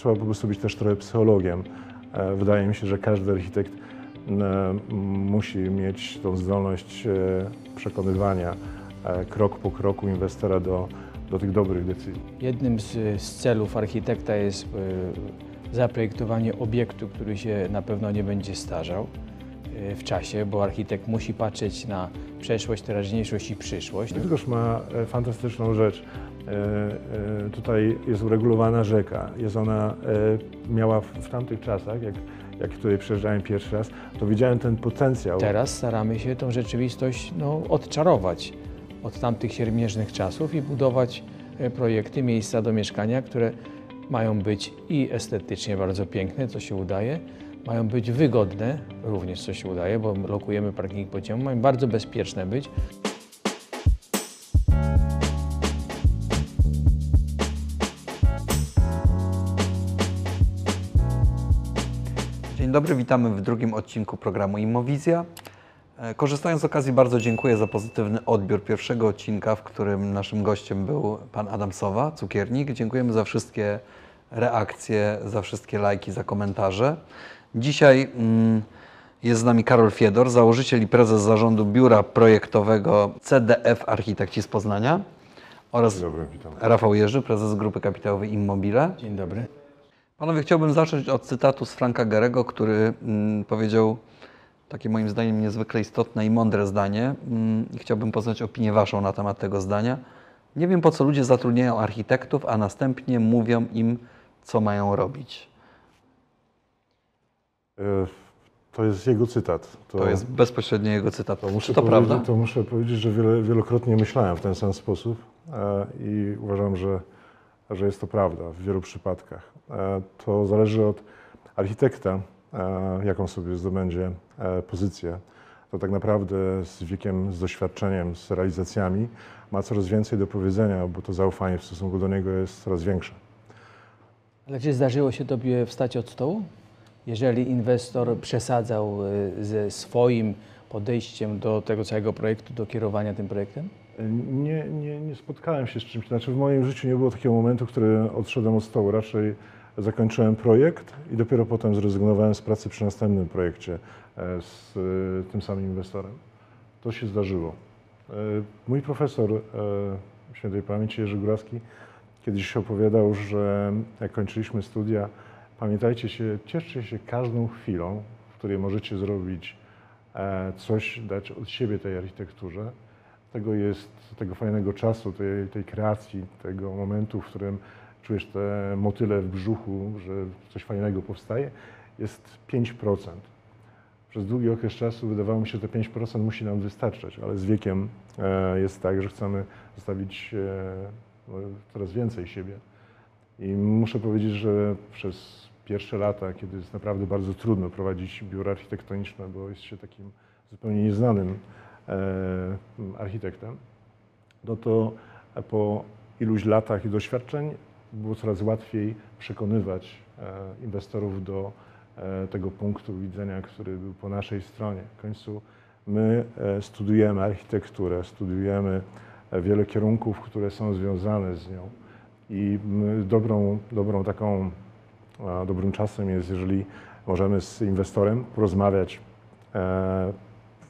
trzeba po prostu być też trochę psychologiem. E, Wydaje mi się, że każdy architekt e, musi mieć tą zdolność e, przekonywania krok po kroku inwestora do, do tych dobrych decyzji. Jednym z, z celów architekta jest zaprojektowanie obiektu, który się na pewno nie będzie starzał w czasie, bo architekt musi patrzeć na przeszłość, teraźniejszość i przyszłość. Bydgoszcz ma fantastyczną rzecz. E, e, Tutaj jest uregulowana rzeka. Jest ona, e, miała w, tamtych czasach, jak, jak tutaj przyjeżdżałem pierwszy raz, to widziałem ten potencjał. Teraz staramy się tą rzeczywistość no, odczarować od tamtych siermierznych czasów i budować projekty, miejsca do mieszkania, które mają być i estetycznie bardzo piękne, co się udaje, mają być wygodne, również co się udaje, bo lokujemy parking pociągu, mają bardzo bezpieczne być. Dzień dobry, witamy w drugim odcinku programu Immowizja. E, Korzystając z okazji, bardzo dziękuję za pozytywny odbiór pierwszego odcinka, w którym naszym gościem był pan Adam Sowa, cukiernik. Dziękujemy za wszystkie reakcje, za wszystkie lajki, za komentarze. Dzisiaj mm, jest z nami Karol Fiedor, założyciel i prezes zarządu biura projektowego CDF Architekci z Poznania oraz Dzień dobry, witam. Rafał Jerzy, prezes grupy kapitałowej Immobile. Dzień dobry. Panowie, chciałbym zacząć od cytatu z Franka Gerego, który mm, powiedział takie moim zdaniem niezwykle istotne i mądre zdanie. Mm, I chciałbym poznać opinię Waszą na temat tego zdania. Nie wiem, po co ludzie zatrudniają architektów, a następnie mówią im, co mają robić. E, To jest jego cytat. To jest bezpośrednio jego cytat. to muszę to powiedzieć, prawda? To muszę powiedzieć, że wiele, wielokrotnie myślałem w ten sam sposób e, i uważam, że, że jest to prawda w wielu przypadkach. E, To zależy od architekta, e, jaką sobie zdobędzie e, pozycję. To tak naprawdę z wiekiem, z doświadczeniem, z realizacjami ma coraz więcej do powiedzenia, bo to zaufanie w stosunku do niego jest coraz większe. Ale czy zdarzyło się Tobie wstać od stołu? Jeżeli inwestor przesadzał ze swoim podejściem do tego całego projektu, do kierowania tym projektem? Nie, nie, nie spotkałem się z czymś. Znaczy w moim życiu nie było takiego momentu, w którym odszedłem od stołu. Raczej zakończyłem projekt i dopiero potem zrezygnowałem z pracy przy następnym projekcie e, z e, tym samym inwestorem. To się zdarzyło. E, Mój profesor świętej pamięci Jerzy Górawski kiedyś opowiadał, że jak kończyliśmy studia, pamiętajcie się, cieszcie się każdą chwilą, w której możecie zrobić coś, dać od siebie tej architekturze tego jest, tego fajnego czasu, tej, tej kreacji, tego momentu, w którym czujesz te motyle w brzuchu, że coś fajnego powstaje, jest 5%. Przez długi okres czasu wydawało mi się, że te 5% musi nam wystarczać, ale z wiekiem e, jest tak, że chcemy zostawić e, no, coraz więcej siebie. I muszę powiedzieć, że przez pierwsze lata, kiedy jest naprawdę bardzo trudno prowadzić biuro architektoniczne, bo jest się takim zupełnie nieznanym architektem, no to po iluś latach i doświadczeń było coraz łatwiej przekonywać e, inwestorów do e, tego punktu widzenia, który był po naszej stronie. W końcu my e, studujemy architekturę, studujemy e, wiele kierunków, które są związane z nią. I dobrą, dobrą taką, dobrym czasem jest, jeżeli możemy z inwestorem porozmawiać, e,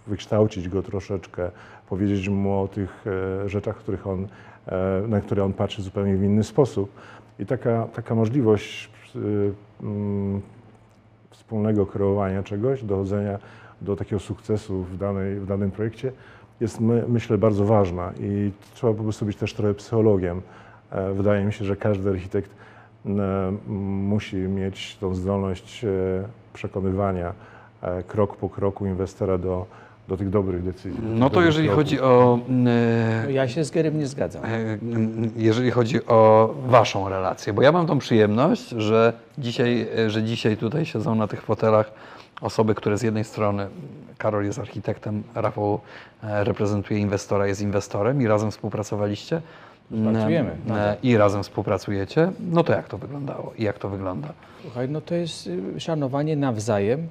wykształcić go troszeczkę, powiedzieć mu o tych e, rzeczach, których on, e, na które on patrzy zupełnie w inny sposób. I taka, taka możliwość y, mm, wspólnego kreowania czegoś, dochodzenia do takiego sukcesu w, danej, w danym projekcie jest, my, myślę, bardzo ważna i trzeba po prostu być też trochę psychologiem. E, Wydaje mi się, że każdy architekt musi mieć tą zdolność e, przekonywania e, krok po kroku inwestora do, do tych dobrych decyzji. No to jeżeli kroków. chodzi o e, Ja się z Gerem nie zgadzam. E, Jeżeli chodzi o Waszą relację, bo ja mam tą przyjemność, że dzisiaj, e, że dzisiaj tutaj siedzą na tych fotelach osoby, które z jednej strony Karol jest architektem, Rafał reprezentuje inwestora, jest inwestorem i razem współpracowaliście. Współpracujemy, E, nadal. I razem współpracujecie. No to jak to wyglądało i jak to wygląda? Słuchaj, no to jest y, szanowanie nawzajem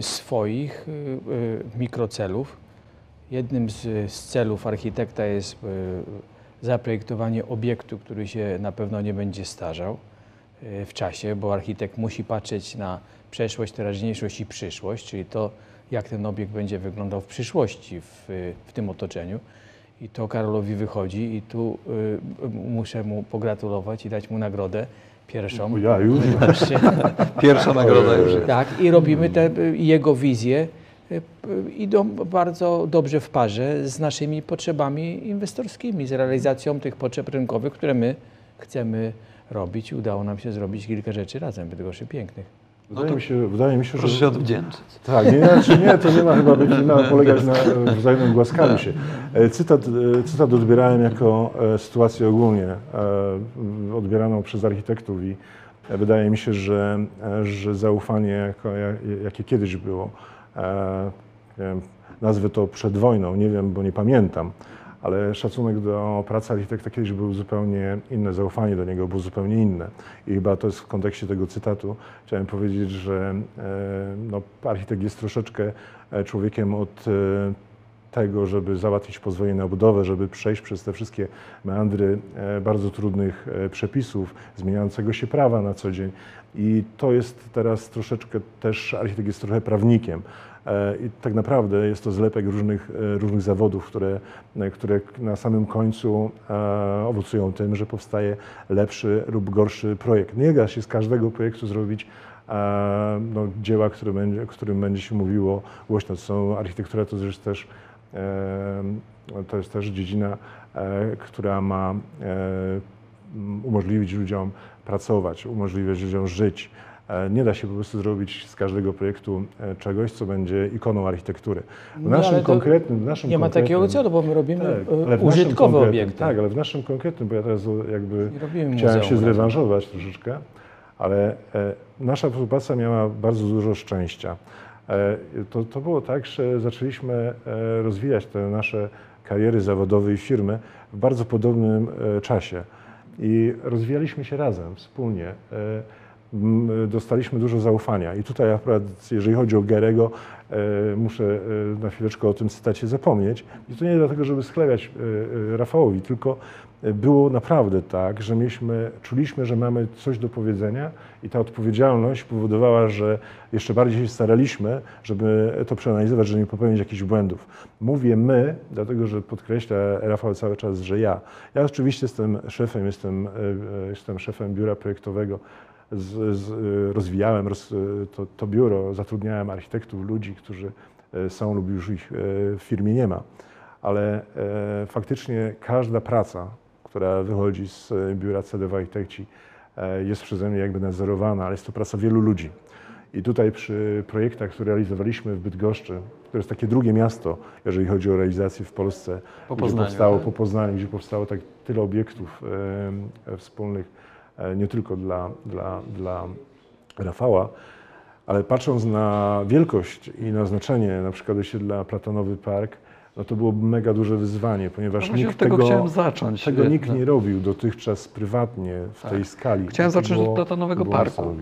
swoich y, y, mikrocelów. Jednym z, celów architekta jest y, zaprojektowanie obiektu, który się na pewno nie będzie starzał w czasie, bo architekt musi patrzeć na przeszłość, teraźniejszość i przyszłość, czyli to, jak ten obiekt będzie wyglądał w przyszłości w, w tym otoczeniu. I to Karolowi wychodzi i tu y, muszę mu pogratulować i dać mu nagrodę pierwszą. Ja już. Pierwsza nagroda już. Tak, i robimy te jego wizje y, y, idą bardzo dobrze w parze z naszymi potrzebami inwestorskimi, z realizacją tych potrzeb rynkowych, które my chcemy robić. Udało nam się zrobić kilka rzeczy razem, Bydgoszczy pięknych. Wydaje, to mi się, wydaje mi się, Proszę że... się odwdzięczyć. Tak, nie, znaczy nie, to nie ma chyba być, nie ma polegać na e, wzajemnym głaskaniu się. E, Cytat, e, cytat odbierałem jako sytuację ogólnie odbieraną przez architektów i wydaje mi się, że, że zaufanie, jakie kiedyś było, wiem, nazwę to przed wojną, nie wiem, bo nie pamiętam, ale szacunek do pracy architekta kiedyś był zupełnie inny, zaufanie do niego było zupełnie inne. I chyba to jest w kontekście tego cytatu. Chciałem powiedzieć, że e, no, architekt jest troszeczkę e, człowiekiem od e, tego, żeby załatwić pozwolenie na budowę, żeby przejść przez te wszystkie meandry bardzo trudnych przepisów, zmieniającego się prawa na co dzień. I to jest teraz troszeczkę też, architekt jest trochę prawnikiem. E, I tak naprawdę jest to zlepek różnych, e, różnych zawodów, które, e, które na samym końcu owocują tym, że powstaje lepszy lub gorszy projekt. Nie da się z każdego projektu zrobić no, dzieła, które będzie, o którym będzie się mówiło głośno. To są architektura, to jest też, to jest też dziedzina, która ma umożliwić ludziom pracować, umożliwiać ludziom żyć. E, Nie da się po prostu zrobić z każdego projektu e, czegoś, co będzie ikoną architektury. W No, naszym to konkretnym, w naszym Nie ma takiego celu, bo my robimy tak, e, użytkowe obiekty. Tak, ale w naszym konkretnym, bo ja teraz jakby robimy chciałem muzeum się zrewanżować troszeczkę, ale nasza współpraca miała bardzo dużo szczęścia. To, to było tak, że zaczęliśmy rozwijać te nasze kariery zawodowe i firmy w bardzo podobnym czasie i rozwijaliśmy się razem, wspólnie. Dostaliśmy dużo zaufania. I tutaj akurat, jeżeli chodzi o Gerego, e, muszę e, na chwileczkę o tym cytacie zapomnieć. I to nie dlatego, żeby sklepiać e, Rafałowi, tylko było naprawdę tak, że mieliśmy, czuliśmy, że mamy coś do powiedzenia i ta odpowiedzialność powodowała, że jeszcze bardziej się staraliśmy, żeby to przeanalizować, żeby nie popełnić jakichś błędów. Mówię my, dlatego że podkreśla Rafał cały czas, że ja. Ja oczywiście jestem szefem, jestem, jestem szefem biura projektowego z, z, rozwijałem roz, to, to biuro, zatrudniałem architektów, ludzi, którzy e, są lub już ich e, w firmie nie ma. Ale e, faktycznie każda praca, która wychodzi z e, biura CDW Architekci e, jest przeze mnie jakby nadzorowana, ale jest to praca wielu ludzi. I tutaj przy projektach, które realizowaliśmy w Bydgoszczy, to jest takie drugie miasto, jeżeli chodzi o realizację w Polsce, Po gdzie Poznaniu, powstało tak? po Poznaniu, gdzie powstało tak tyle obiektów e, wspólnych, nie tylko dla, dla, dla Rafała, ale patrząc na wielkość i na znaczenie na przykład osiedla Platanowy Park, no to było mega duże wyzwanie, ponieważ No nikt od tego tego, chciałem zacząć. tego E, nikt nie robił dotychczas prywatnie w Tak. tej skali. Chciałem To zacząć od było- Platanowego było Parku.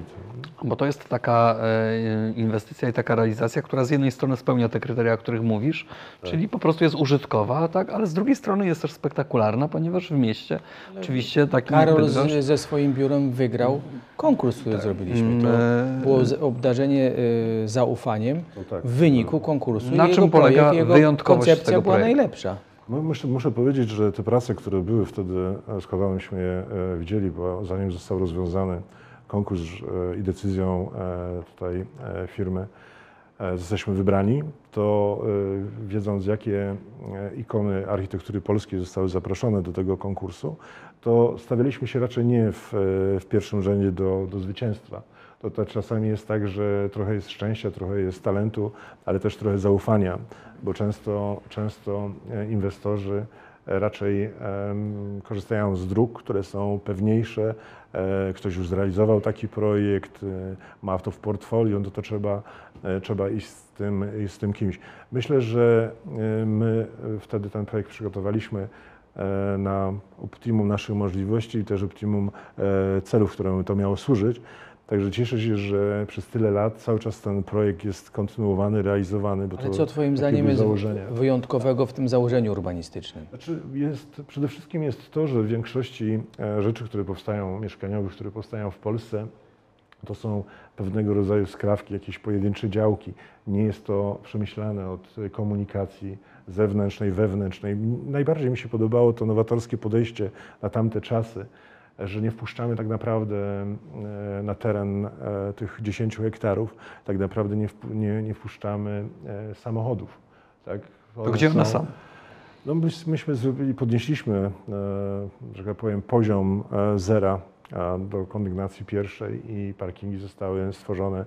Bo to jest taka e, inwestycja i taka realizacja, która z jednej strony spełnia te kryteria, o których mówisz, Tak. czyli po prostu jest użytkowa, tak, ale z drugiej strony jest też spektakularna, ponieważ w mieście oczywiście takim jak Karol z, ze swoim biurem wygrał konkurs, który zrobiliśmy. To Mm, e, było obdarzenie y, zaufaniem No tak. w wyniku konkursu. Na czym polega projekt, wyjątkowość koncepcja tego była projektu? najlepsza. No, muszę, muszę powiedzieć, że te prace, które były wtedy e, składanyśmy je e, widzieli, bo zanim został rozwiązany konkurs e, i decyzją tutaj firmy zostaliśmy wybrani, to wiedząc jakie ikony architektury polskiej zostały zaproszone do tego konkursu, to stawialiśmy się raczej nie w, w pierwszym rzędzie do, do zwycięstwa. To, to czasami jest tak, że trochę jest szczęścia, trochę jest talentu, ale też trochę zaufania, bo często, często e, inwestorzy e, raczej korzystają z dróg, które są pewniejsze. E, Ktoś już zrealizował taki projekt, ma to w portfolio, no to trzeba, trzeba iść z tym, z tym kimś. Myślę, że my wtedy ten projekt przygotowaliśmy na optimum naszych możliwości i też optimum celów, któremu to miało służyć. Także cieszę się, że przez tyle lat cały czas ten projekt jest kontynuowany, realizowany. Bo Ale to co Twoim zdaniem jest założenia. wyjątkowego w tym założeniu urbanistycznym? Znaczy jest, przede wszystkim jest to, że w większości e, rzeczy, które powstają, mieszkaniowych, które powstają w Polsce, to są pewnego rodzaju skrawki, jakieś pojedyncze działki. Nie jest to przemyślane od komunikacji zewnętrznej, wewnętrznej. Najbardziej mi się podobało to nowatorskie podejście na tamte czasy, że nie wpuszczamy tak naprawdę e, na teren e, tych 10 hektarów, tak naprawdę nie, nie, nie wpuszczamy e, samochodów. Tak? To gdzie one są? No myś- myśmy podnieśliśmy, że tak powiem, poziom zera do kondygnacji pierwszej i parkingi zostały stworzone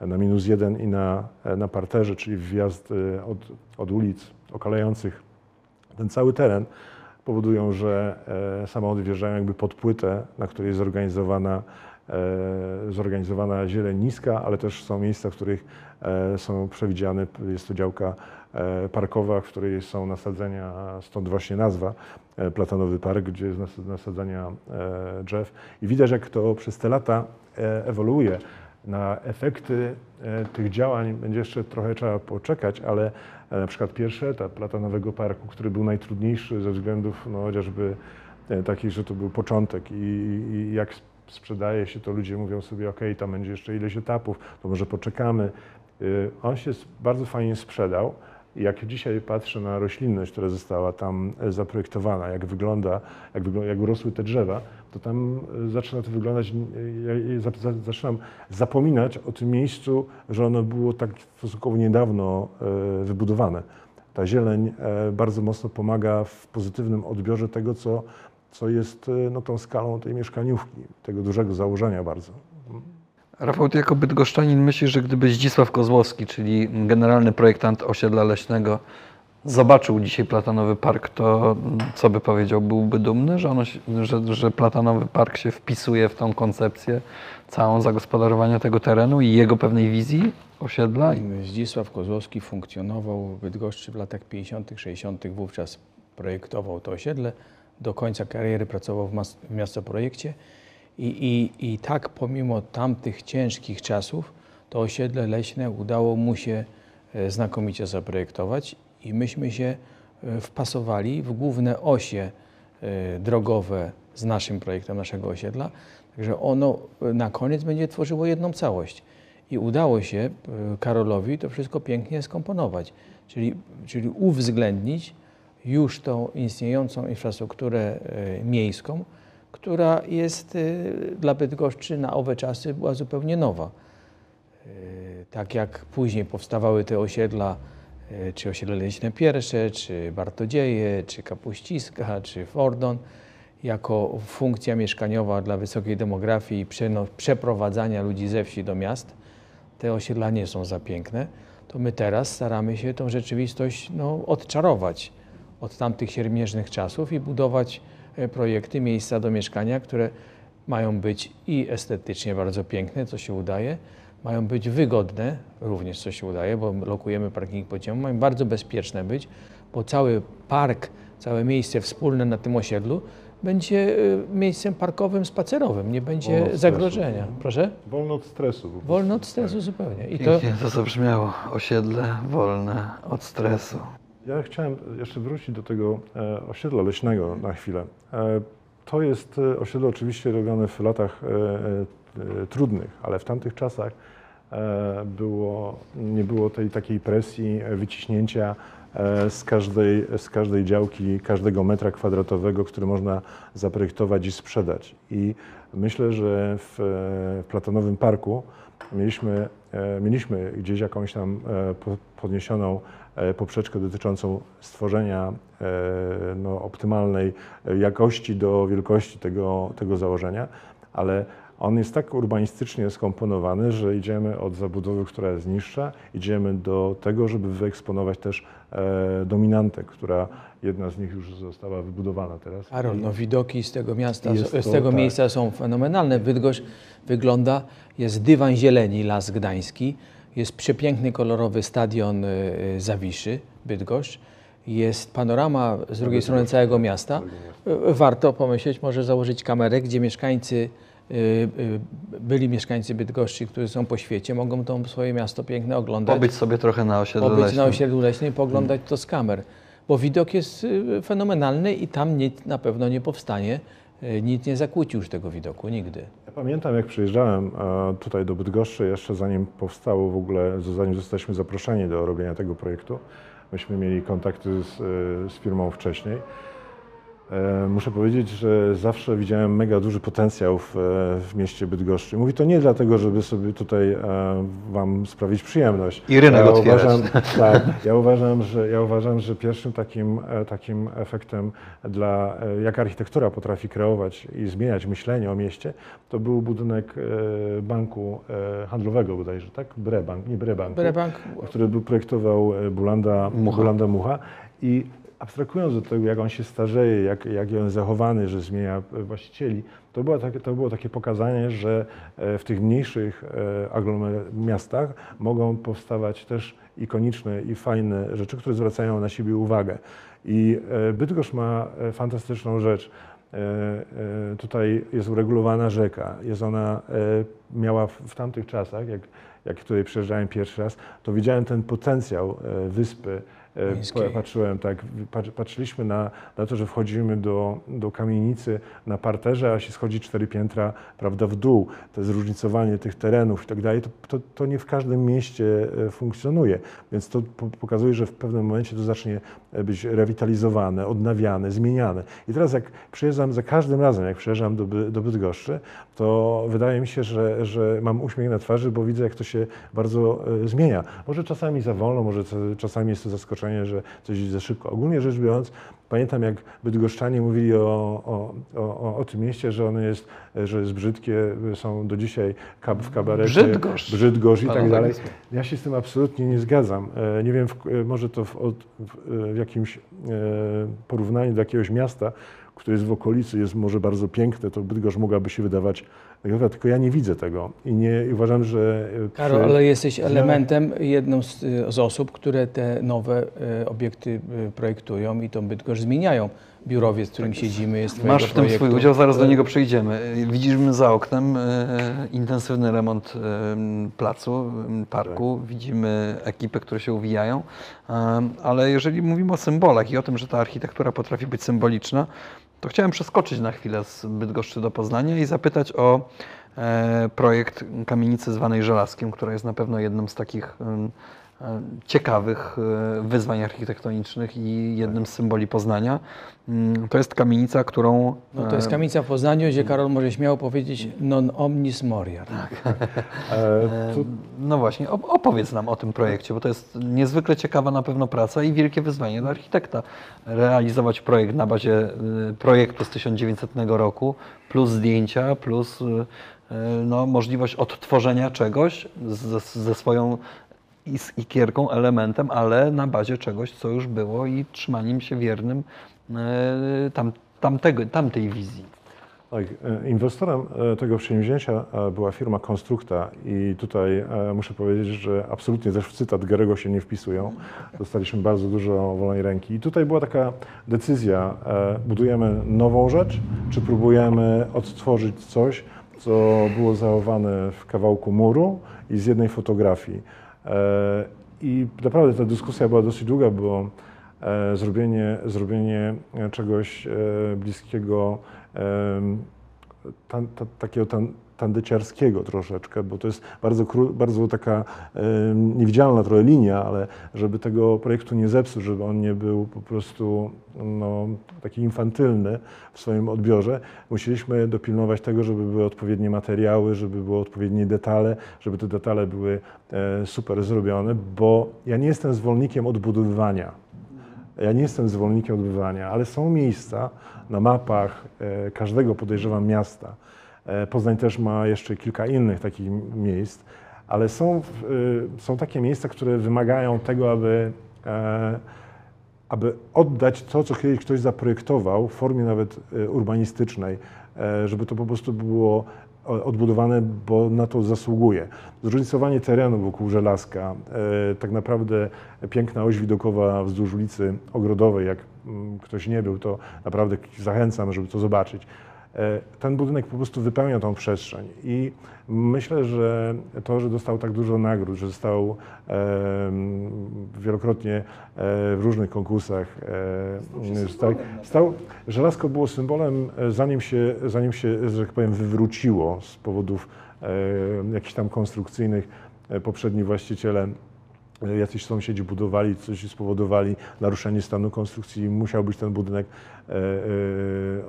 na minus jeden i na, na parterze, czyli wjazd od, od ulic okalających ten cały teren powodują, że e, samochody wjeżdżają jakby pod płytę, na której jest zorganizowana, e, zorganizowana zieleń niska, ale też są miejsca, w których e, są przewidziane, jest to działka parkowa, w której są nasadzenia, stąd właśnie nazwa Platanowy Park, gdzie jest nas- nasadzania e, drzew. I widać, jak to przez te lata ewoluuje. Na efekty tych działań będzie jeszcze trochę trzeba poczekać, ale na przykład pierwszy etap Platanowego Parku, który był najtrudniejszy ze względów no, chociażby e, takich, że to był początek i, i jak sprzedaje się, to ludzie mówią sobie, ok, tam będzie jeszcze ileś etapów, to może poczekamy. Y, On się bardzo fajnie sprzedał. Jak dzisiaj patrzę na roślinność, która została tam e, zaprojektowana, jak wygląda, jak, wyglą- jak te drzewa, to tam e, zaczyna to wyglądać, ja- ja za- za- zaczynam zapominać o tym miejscu, że ono było tak stosunkowo niedawno e, wybudowane. Ta zieleń bardzo mocno pomaga w pozytywnym odbiorze tego, co, co jest no, tą skalą tej mieszkaniówki, tego dużego założenia bardzo. Rafał, ty jako bydgoszczanin myślisz, że gdyby Zdzisław Kozłowski, czyli generalny projektant osiedla leśnego, zobaczył dzisiaj Platanowy Park, to co by powiedział? Byłby dumny, że, ono, że, że Platanowy Park się wpisuje w tą koncepcję całą zagospodarowania tego terenu i jego pewnej wizji osiedla? Zdzisław Kozłowski funkcjonował w Bydgoszczy w latach 50., 60., wówczas projektował to osiedle. Do końca kariery pracował w, w miastoprojekcie I, i, i tak pomimo tamtych ciężkich czasów to osiedle leśne udało mu się e, znakomicie zaprojektować i myśmy się e, wpasowali w główne osie e, drogowe z naszym projektem naszego osiedla. Także ono na koniec będzie tworzyło jedną całość. I udało się Karolowi to wszystko pięknie skomponować, czyli, czyli uwzględnić już tą istniejącą infrastrukturę miejską, która jest e, dla Bydgoszczy na owe czasy była zupełnie nowa. E, Tak jak później powstawały te osiedla, e, czy osiedle leśne pierwsze, czy Bartodzieje, czy Kapuściska, czy Fordon, jako funkcja mieszkaniowa dla wysokiej demografii i przeprowadzania ludzi ze wsi do miast, te osiedla nie są za piękne, to my teraz staramy się tą rzeczywistość no, odczarować od tamtych siermierznych czasów i budować projekty, miejsca do mieszkania, które mają być i estetycznie bardzo piękne, co się udaje, mają być wygodne, również co się udaje, bo lokujemy parking pociągu, mają bardzo bezpieczne być, bo cały park, całe miejsce wspólne na tym osiedlu będzie e, miejscem parkowym, spacerowym, nie będzie Wolno od stresu. zagrożenia. Proszę? Wolno od stresu. Wolno od stresu zupełnie. I to, Pięknie to zabrzmiało. Osiedle wolne od stresu. Ja chciałem jeszcze wrócić do tego e, osiedla leśnego na chwilę. E, to jest e, osiedle oczywiście robione w latach trudnych, ale w tamtych czasach było, nie było tej takiej presji wyciśnięcia z każdej, z każdej działki, każdego metra kwadratowego, który można zaprojektować i sprzedać. I myślę, że w, e, w Platanowym Parku mieliśmy, e, mieliśmy gdzieś jakąś tam e, po- podniesioną poprzeczkę dotyczącą stworzenia no, optymalnej jakości do wielkości tego, tego założenia, ale on jest tak urbanistycznie skomponowany, że idziemy od zabudowy, która jest niższa, idziemy do tego, żeby wyeksponować też e, dominantę, która jedna z nich już została wybudowana teraz. Karol, no widoki z tego miasta, Jest z to, tego tak. miejsca są fenomenalne. Bydgoszcz wygląda, jest dywan zieleni, Las Gdański, jest przepiękny, kolorowy stadion y, y, Zawiszy, Bydgoszcz, jest panorama z drugiej strony całego miasta, warto pomyśleć, może założyć kamerę, gdzie mieszkańcy, byli mieszkańcy Bydgoszczy, którzy są po świecie, mogą to swoje miasto piękne oglądać. Pobyć sobie trochę na osiedlu pobyć na leśnym. osiedlu leśnym i poglądać to z kamer. Bo widok jest y, fenomenalny i tam nic na pewno nie powstanie. Y, Nic nie zakłóci już tego widoku, nigdy. Ja pamiętam, jak przyjeżdżałem tutaj do Bydgoszczy, jeszcze zanim powstało w ogóle, zanim zostaliśmy zaproszeni do robienia tego projektu. Myśmy mieli kontakty z, z firmą wcześniej. E, Muszę powiedzieć, że zawsze widziałem mega duży potencjał w, e, w mieście Bydgoszczy. Mówię to nie dlatego, żeby sobie tutaj e, Wam sprawić przyjemność. I rynek ja otwierać. uważam, tak, ja uważam, że, ja uważam, że pierwszym takim, takim efektem, dla, jak architektura potrafi kreować i zmieniać myślenie o mieście, to był budynek e, banku e, handlowego bodajże, tak? Brebank, nie Brebank Brebank który był projektował Bulanda Mucha. Bulanda Mucha i abstrahując od tego, jak on się starzeje, jak, jak on jest zachowany, że zmienia e, właścicieli, to było takie, to było takie pokazanie, że e, w tych mniejszych e, miastach mogą powstawać też ikoniczne i fajne rzeczy, które zwracają na siebie uwagę. I Bydgoszcz ma fantastyczną rzecz. Tutaj jest uregulowana rzeka. Jest ona, miała w, tamtych czasach, jak, jak tutaj przyjeżdżałem pierwszy raz, to widziałem ten potencjał wyspy. E, Miejskiej. pa- Patrzyłem tak, pat- patrzyliśmy na, na to, że wchodzimy do, do kamienicy na parterze, a się schodzi cztery piętra prawda, w dół. To zróżnicowanie tych terenów i tak dalej, to, to, to nie w każdym mieście e, funkcjonuje. Więc to po- pokazuje, że w pewnym momencie to zacznie e, być rewitalizowane, odnawiane, zmieniane. I teraz jak przyjeżdżam, za każdym razem jak przyjeżdżam do, do Bydgoszczy, to wydaje mi się, że, że mam uśmiech na twarzy, bo widzę, jak to się bardzo e, zmienia. Może czasami za wolno, może czasami jest to zaskoczenie, że coś idzie za szybko. Ogólnie rzecz biorąc, pamiętam jak bydgoszczanie mówili o, o, o, o tym mieście, że ono jest, że jest brzydkie, są do dzisiaj kab, w kabarecie. Brzydgoszcz. Brzydgoszcz i tak dalej. Ja się z tym absolutnie nie zgadzam. E, Nie wiem, w, e, może to w, e, w jakimś porównaniu do jakiegoś miasta, które jest w okolicy, jest może bardzo piękne, to Bydgoszcz mogłaby się wydawać Dobra, tylko ja nie widzę tego i nie i uważam, że e, Karol, ale jesteś elementem, jedną z, z osób, które te nowe e, obiekty e, projektują i tą Bydgoszcz zmieniają. Biurowiec, w którym siedzimy, jest Masz w tym projektu. swój udział, zaraz do niego przejdziemy. Widzimy za oknem e, intensywny remont e, placu, e, parku, widzimy ekipy, które się uwijają, e, ale jeżeli mówimy o symbolach i o tym, że ta architektura potrafi być symboliczna, to chciałem przeskoczyć na chwilę z Bydgoszczy do Poznania i zapytać o e, projekt kamienicy zwanej Żelazkiem, która jest na pewno jednym z takich ciekawych e, wyzwań architektonicznych i jednym z symboli Poznania. Mm, To jest kamienica, którą No to jest e, kamienica w Poznaniu, gdzie Karol może śmiało powiedzieć non omnis moriar. e, to, No właśnie, op- opowiedz nam o tym projekcie, bo to jest niezwykle ciekawa na pewno praca i wielkie wyzwanie dla architekta. Realizować projekt na bazie projektu z 1900 roku, plus zdjęcia, plus no, możliwość odtworzenia czegoś ze, ze swoją i z ikierką, elementem, ale na bazie czegoś, co już było i trzymaniem się wiernym y, tam, tamtego, tamtej wizji. Tak, e, inwestorem e, tego przedsięwzięcia e, była firma Konstrukta i tutaj e, muszę powiedzieć, że absolutnie też w cytat Garego się nie wpisują. Dostaliśmy bardzo dużo wolnej ręki i tutaj była taka decyzja, e, budujemy nową rzecz, czy próbujemy odtworzyć coś, co było zachowane w kawałku muru i z jednej fotografii. E, I naprawdę ta dyskusja była dosyć długa, bo e, zrobienie, zrobienie czegoś e, bliskiego, tan, ta, takiego tandyciarskiego troszeczkę, bo to jest bardzo, bardzo taka niewidzialna trochę linia, ale żeby tego projektu nie zepsuć, żeby on nie był po prostu no, taki infantylny w swoim odbiorze, musieliśmy dopilnować tego, żeby były odpowiednie materiały, żeby były odpowiednie detale, żeby te detale były e, super zrobione, bo ja nie jestem zwolennikiem odbudowywania. Ja nie jestem zwolennikiem odbywania, ale są miejsca na mapach e, każdego podejrzewam miasta. E, Poznań też ma jeszcze kilka innych takich miejsc, ale są, e, są takie miejsca, które wymagają tego, aby, e, aby oddać to, co kiedyś ktoś zaprojektował w formie nawet urbanistycznej, żeby to po prostu było odbudowane, bo na to zasługuje. Zróżnicowanie terenu wokół Żelazka, tak naprawdę piękna oś widokowa wzdłuż ulicy Ogrodowej, jak mm, ktoś nie był, to naprawdę zachęcam, żeby to zobaczyć. E, Ten budynek po prostu wypełnia tą przestrzeń i myślę, że to, że dostał tak dużo nagród, że został wielokrotnie e, w różnych konkursach, e, stał, żelazko było symbolem, zanim się, zanim się, że tak powiem, wywróciło z powodów jakichś tam konstrukcyjnych. Poprzedni właściciele jacyś sąsiedzi budowali, coś spowodowali naruszenie stanu konstrukcji i musiał być ten budynek e, e,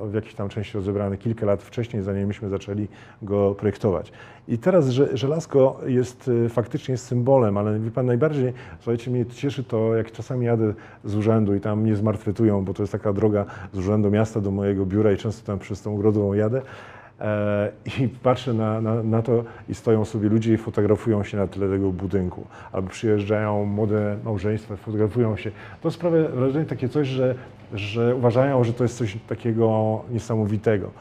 w jakiejś tam części rozebrany kilka lat wcześniej, zanim myśmy zaczęli go projektować. I teraz że, żelazko jest e, faktycznie symbolem, ale wie pan, najbardziej, słuchajcie, mnie cieszy to, jak czasami jadę z urzędu i tam mnie zmartwytują, bo to jest taka droga z urzędu miasta do mojego biura i często tam przez tą ogrodową jadę. E, I patrzę na, na, na to i stoją sobie ludzie i fotografują się na tle tego budynku. Albo przyjeżdżają młode małżeństwa, fotografują się. To sprawia wrażenie takie coś, że, że uważają, że to jest coś takiego niesamowitego.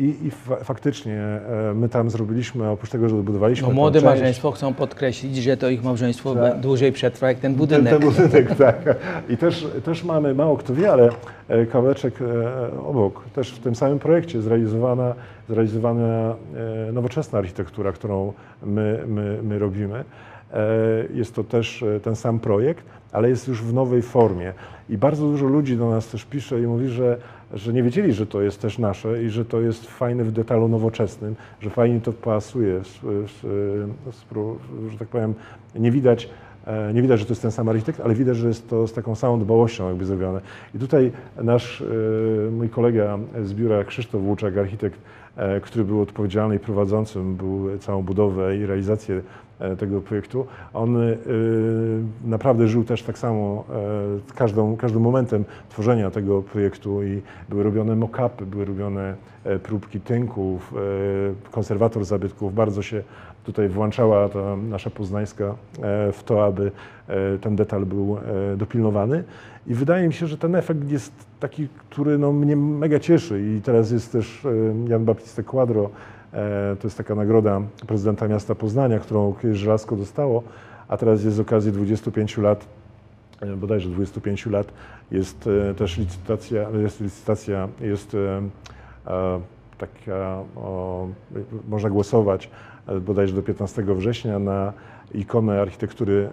I, i fa faktycznie e, my tam zrobiliśmy, oprócz tego, że odbudowaliśmy No, młode część, małżeństwo chcą podkreślić, że to ich małżeństwo Tak. dłużej przetrwa jak ten ten, budynek. ten budynek, tak. I też, też mamy, mało kto wie, ale e, kawałeczek e, obok, też w tym samym projekcie zrealizowana, zrealizowana nowoczesna architektura, którą my, my, my robimy. Jest to też ten sam projekt, ale jest już w nowej formie. I bardzo dużo ludzi do nas też pisze i mówi, że, że nie wiedzieli, że to jest też nasze i że to jest fajne w detalu nowoczesnym, że fajnie to pasuje, w, w, w, że tak powiem, nie widać E, Nie widać, że to jest ten sam architekt, ale widać, że jest to z taką samą dbałością jakby zrobione. I tutaj nasz, e, mój kolega z biura Krzysztof Łuczak, architekt, e, który był odpowiedzialny i prowadzącym był całą budowę i realizację tego projektu, on e, naprawdę żył też tak samo e, każdą, każdym momentem tworzenia tego projektu i były robione mock-upy, były robione e, próbki tynków, e, konserwator zabytków bardzo się tutaj włączała ta nasza poznańska e, w to, aby e, ten detal był e, dopilnowany. I wydaje mi się, że ten efekt jest taki, który no, mnie mega cieszy. I teraz jest też e, Jan Baptiste Quadro, e, to jest taka nagroda prezydenta miasta Poznania, którą kiedyś Żelazko dostało, a teraz jest z okazji 25 lat e, bodajże 25 lat jest e, też licytacja, jest licytacja, jest e, e, taka, można głosować e, bodajże do 15 września na ikonę architektury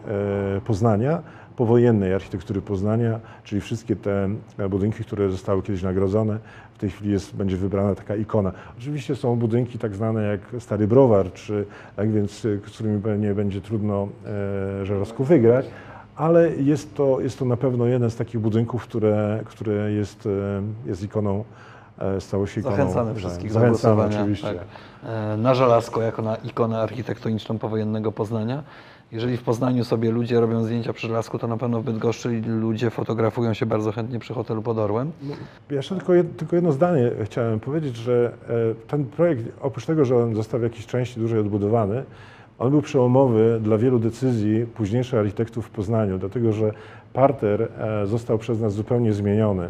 e, Poznania, powojennej architektury Poznania, czyli wszystkie te e, budynki, które zostały kiedyś nagrodzone. W tej chwili jest, będzie wybrana taka ikona. Oczywiście są budynki tak zwane jak Stary Browar, czy tak więc, e, z którymi pewnie będzie trudno e, Żelazku wygrać, ale jest to, jest to na pewno jeden z takich budynków, które, które jest, e, jest ikoną, stało się ikoną. Zachęcamy wszystkich do głosowania. oczywiście. Tak. E, Na żelazko jako na ikonę architektoniczną powojennego Poznania. Jeżeli w Poznaniu sobie ludzie robią zdjęcia przy żelazku, to na pewno w Bydgoszczy ludzie fotografują się bardzo chętnie przy hotelu pod Orłem. Ja Jeszcze tylko, jed, tylko jedno zdanie chciałem powiedzieć, że e, ten projekt, oprócz tego, że on został w jakiejś części dłużej odbudowany, on był przełomowy dla wielu decyzji późniejszych architektów w Poznaniu, dlatego że parter e, został przez nas zupełnie zmieniony.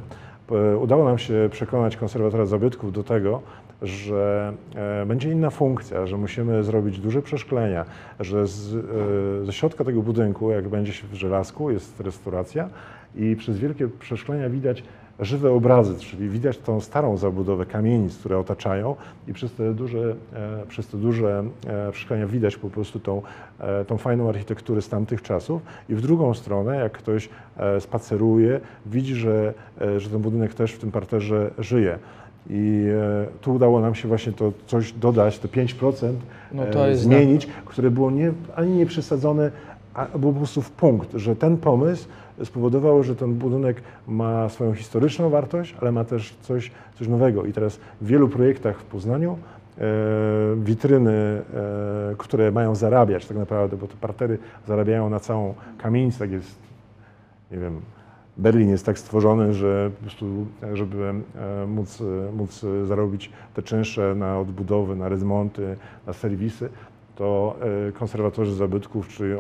E, Udało nam się przekonać konserwatora zabytków do tego, że e, będzie inna funkcja, że musimy zrobić duże przeszklenia, że z, e, ze środka tego budynku, jak będzie się w żelazku, jest restauracja i przez wielkie przeszklenia widać żywe obrazy, czyli widać tą starą zabudowę kamienic, które otaczają i przez te duże, e, przez te duże e, przeszklenia widać po prostu tą, e, tą fajną architekturę z tamtych czasów i w drugą stronę, jak ktoś spaceruje, widzi, że, że ten budynek też w tym parterze żyje. I tu udało nam się właśnie to coś dodać, te 5% No to zmienić, które było nie, ani nie przesadzone, a było po prostu w punkt, że ten pomysł spowodował, że ten budynek ma swoją historyczną wartość, ale ma też coś, coś nowego. I teraz w wielu projektach w Poznaniu e, witryny, e, które mają zarabiać tak naprawdę, bo te partery zarabiają na całą kamienicę, tak jest, nie wiem, Berlin jest tak stworzony, że po prostu, żeby e, móc, e, móc e, zarobić te czynsze na odbudowy, na remonty, na serwisy, to e, konserwatorzy zabytków czy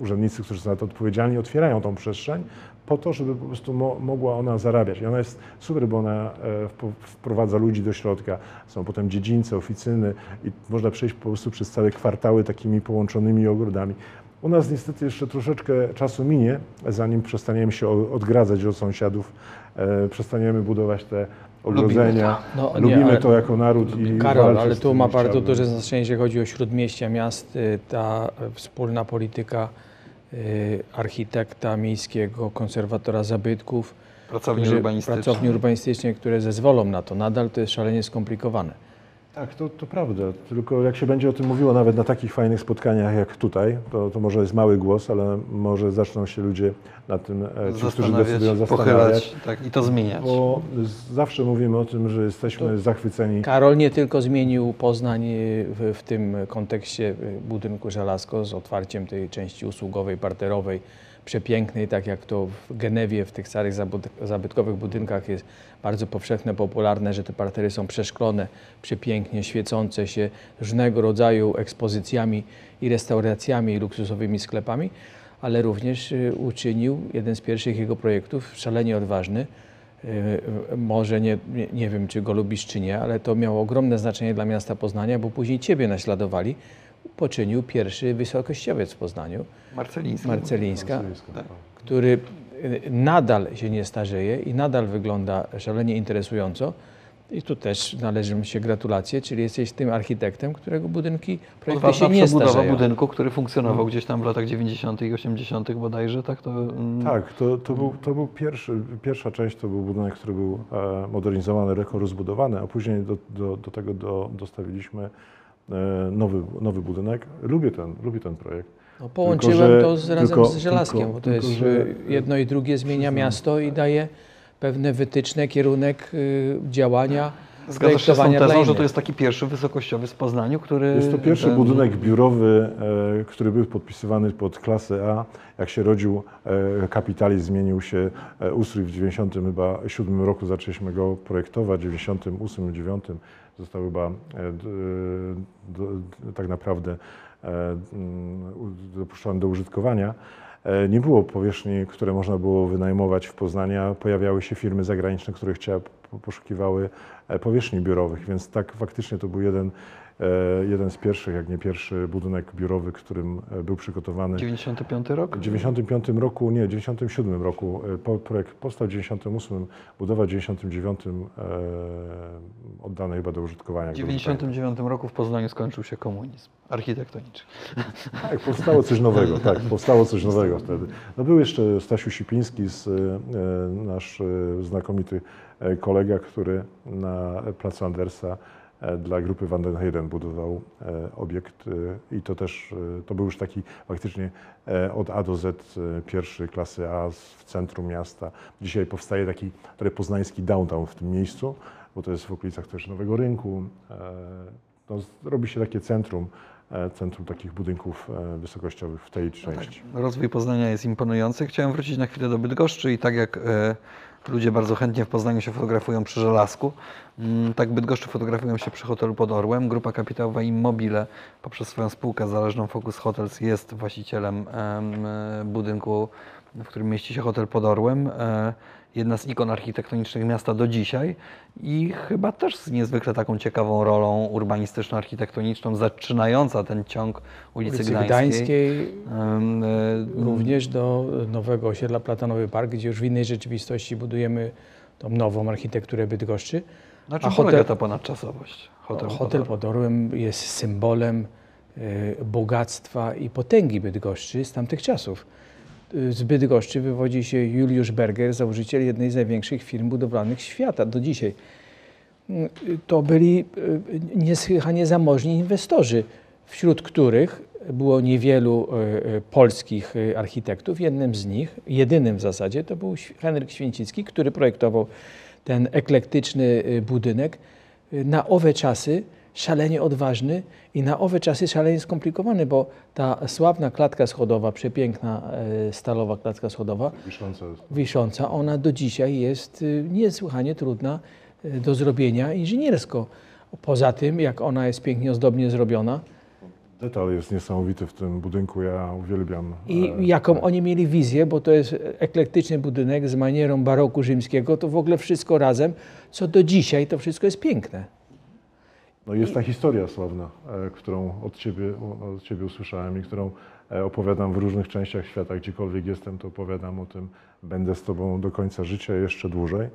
urzędnicy, którzy są za to odpowiedzialni, otwierają tą przestrzeń po to, żeby po prostu mo- mogła ona zarabiać. I ona jest super, bo ona e, wprowadza ludzi do środka. Są potem dziedzińce, oficyny i można przejść po prostu przez całe kwartały takimi połączonymi ogrodami. U nas niestety jeszcze troszeczkę czasu minie, zanim przestaniemy się odgradzać od sąsiadów, e, przestaniemy budować te ogrodzenia. No, nie, Lubimy ale- to jako naród i Karol, ale tu ma bardzo chciałbym. duże znaczenie, jeżeli chodzi o śródmieścia miast, y, ta wspólna polityka y, architekta miejskiego, konserwatora zabytków, pracowni urbanistycznej, które zezwolą na to. Nadal to jest szalenie skomplikowane. Tak, to, to prawda. Tylko jak się będzie o tym mówiło nawet na takich fajnych spotkaniach jak tutaj, to, to może jest mały głos, ale może zaczną się ludzie na tym, e, ci, którzy decydują, zastanawiać. pochylać tak, i to zmieniać. Bo zawsze mówimy o tym, że jesteśmy zachwyceni. Karol nie tylko zmienił Poznań y, w, w tym kontekście y, budynku Żelazko z otwarciem tej części usługowej, parterowej, przepięknej, tak jak to w Genewie, w tych starych zabytkowych budynkach jest bardzo powszechne, popularne, że te partery są przeszklone, przepięknie świecące się różnego rodzaju ekspozycjami i restauracjami i luksusowymi sklepami, ale również y, uczynił jeden z pierwszych jego projektów, szalenie odważny, Y, Może nie, nie, nie wiem, czy go lubisz, czy nie, ale to miało ogromne znaczenie dla miasta Poznania, bo później ciebie naśladowali. Poczynił pierwszy wysokościowiec w Poznaniu, Marceliński. Marcelińska, Tak. który y, nadal się nie starzeje i nadal wygląda szalenie interesująco. I tu też należy mi się gratulacje, czyli jesteś tym architektem, którego budynki, projekty Odważna się nie przebudowa starzeją. budynku, który funkcjonował gdzieś tam w latach 90. i 80. bodajże, tak? To, mm, Tak, to, to, był, to był pierwszy, pierwsza część, to był budynek, który był e, modernizowany, rozbudowany, a później do, do, do tego do, dostawiliśmy nowy, nowy budynek. Lubię ten, lubię ten projekt. No, połączyłem że- to z, razem tylko- z żelazkiem, tylko- bo to tylko, jest że- y, jedno i drugie zmienia miasto i daje pewne wytyczne, kierunek y, działania, Zgadzasz się z tą tezą, że to jest taki pierwszy wysokościowy w Poznaniu, który... Jest to pierwszy ten- budynek biurowy, e, który był podpisywany pod klasę A. Jak się rodził e, kapitalizm, zmienił się e, ustrój w 97 roku, zaczęliśmy go projektować, w 98, 9 został chyba e, do, tak naprawdę e, dopuszczony do użytkowania. E, Nie było powierzchni, które można było wynajmować w Poznaniu. Pojawiały się firmy zagraniczne, które chciały, po- poszukiwały e, powierzchni biurowych, więc tak faktycznie to był jeden, e, jeden z pierwszych, jak nie pierwszy budynek biurowy, którym e, był przygotowany. 95 rok? W 95 roku, nie, w 97 roku, e, projekt powstał w 98, budowa w 99 e, oddany chyba do użytkowania. W jak dobrze pamiętam. 99 roku w Poznaniu skończył się komunizm architektoniczny. Tak, powstało coś nowego, tak, powstało coś nowego wtedy. No był jeszcze Stasiu Sipiński, z, e, nasz e, znakomity e, kolega, który na placu Andersa e, dla grupy Van den Heyden budował e, obiekt e, i to też, e, to był już taki faktycznie e, od A do Z e, pierwszy klasy A w centrum miasta. Dzisiaj powstaje taki poznański downtown w tym miejscu, bo to jest w okolicach też Nowego Rynku. E, No, robi się takie centrum, e, centrum takich budynków e, wysokościowych w tej części. Rozwój Poznania jest imponujący. Chciałem wrócić na chwilę do Bydgoszczy i tak jak e, ludzie bardzo chętnie w Poznaniu się fotografują przy żelazku, mm, tak Bydgoszczy fotografują się przy hotelu pod Orłem. Grupa kapitałowa Immobile poprzez swoją spółkę zależną Focus Hotels jest właścicielem em, budynku, w którym mieści się hotel pod Orłem. E, Jedna z ikon architektonicznych miasta do dzisiaj i chyba też z niezwykle taką ciekawą rolą urbanistyczno-architektoniczną, zaczynająca ten ciąg ulicy, ulicy Gdańskiej. Gdańskiej, e, również do nowego osiedla Platanowy Park, gdzie już w innej rzeczywistości budujemy tą nową architekturę Bydgoszczy. Na czym A polega hotel- ta ponadczasowość? Hotel, Hotel, pod Orłem jest symbolem y, bogactwa i potęgi Bydgoszczy z tamtych czasów. Z Bydgoszczy wywodzi się Juliusz Berger, założyciel jednej z największych firm budowlanych świata do dzisiaj. To byli y, niesłychanie zamożni inwestorzy, wśród których było niewielu y, y, polskich architektów. Jednym z nich, jedynym w zasadzie, to był Henryk Święcicki, który projektował ten eklektyczny budynek na owe czasy szalenie odważny i na owe czasy szalenie skomplikowany, bo ta sławna klatka schodowa, przepiękna y, stalowa klatka schodowa, Wiszące wisząca, ona do dzisiaj jest y, niesłychanie trudna y, do zrobienia inżyniersko. Poza tym, jak ona jest pięknie ozdobnie zrobiona, Detal jest niesamowity w tym budynku, ja uwielbiam. I e, jaką oni mieli wizję, bo to jest eklektyczny budynek z manierą baroku rzymskiego, to w ogóle wszystko razem, co do dzisiaj, to wszystko jest piękne. No jest ta historia sławna, e, którą od ciebie, od ciebie usłyszałem i którą e, opowiadam w różnych częściach świata. Gdziekolwiek jestem, to opowiadam o tym. Będę z tobą do końca życia, jeszcze dłużej.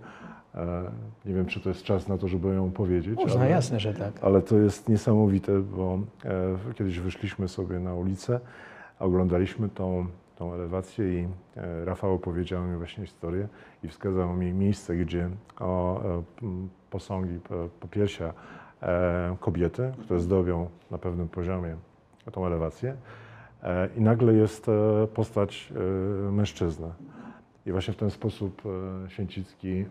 E, Nie wiem, czy to jest czas na to, żeby ją powiedzieć. Można, ale- jasne, że tak. Ale to jest niesamowite, bo kiedyś wyszliśmy sobie na ulicę, oglądaliśmy tą, tą elewację i Rafał opowiedział mi właśnie historię i wskazał mi miejsce, gdzie o, posągi, po- popiersia kobiety, które zdobią na pewnym poziomie tą elewację e, i nagle jest e, postać e, mężczyzny. I właśnie w ten sposób e, Święcicki e,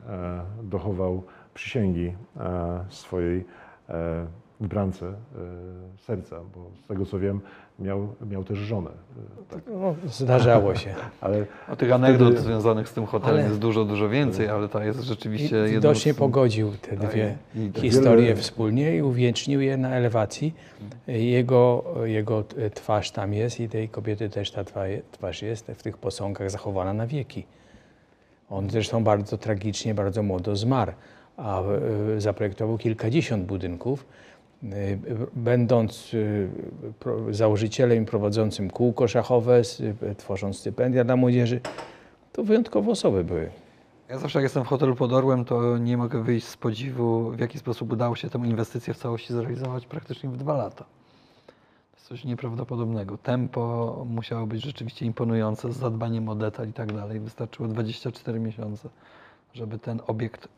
dochował przysięgi e, swojej e, wybrance e, serca, bo z tego co wiem, miał, miał też żonę. e, Tak. No, zdarzało się. Ale O tych anegdot Wtedy- związanych z tym hotelem Ale- jest dużo, dużo więcej, ale ta jest rzeczywiście I jedną widocznie z... pogodził te Tak, dwie i te- historie wiele- wspólnie i uwiecznił je na elewacji. Jego, jego twarz tam jest i tej kobiety też ta twa- twarz jest w tych posągach zachowana na wieki. On zresztą bardzo tragicznie, bardzo młodo zmarł, a e, zaprojektował kilkadziesiąt budynków. E, Będąc pro- założycielem i prowadzącym kółko szachowe, e, tworząc stypendia dla młodzieży, to wyjątkowe osoby były. Ja zawsze jak jestem w hotelu pod Orłem, to nie mogę wyjść z podziwu, w jaki sposób udało się tę inwestycję w całości zrealizować praktycznie w dwa lata. To jest coś nieprawdopodobnego. Tempo musiało być rzeczywiście imponujące, z zadbaniem o detal i tak dalej. Wystarczyło 24 miesiące, żeby ten obiekt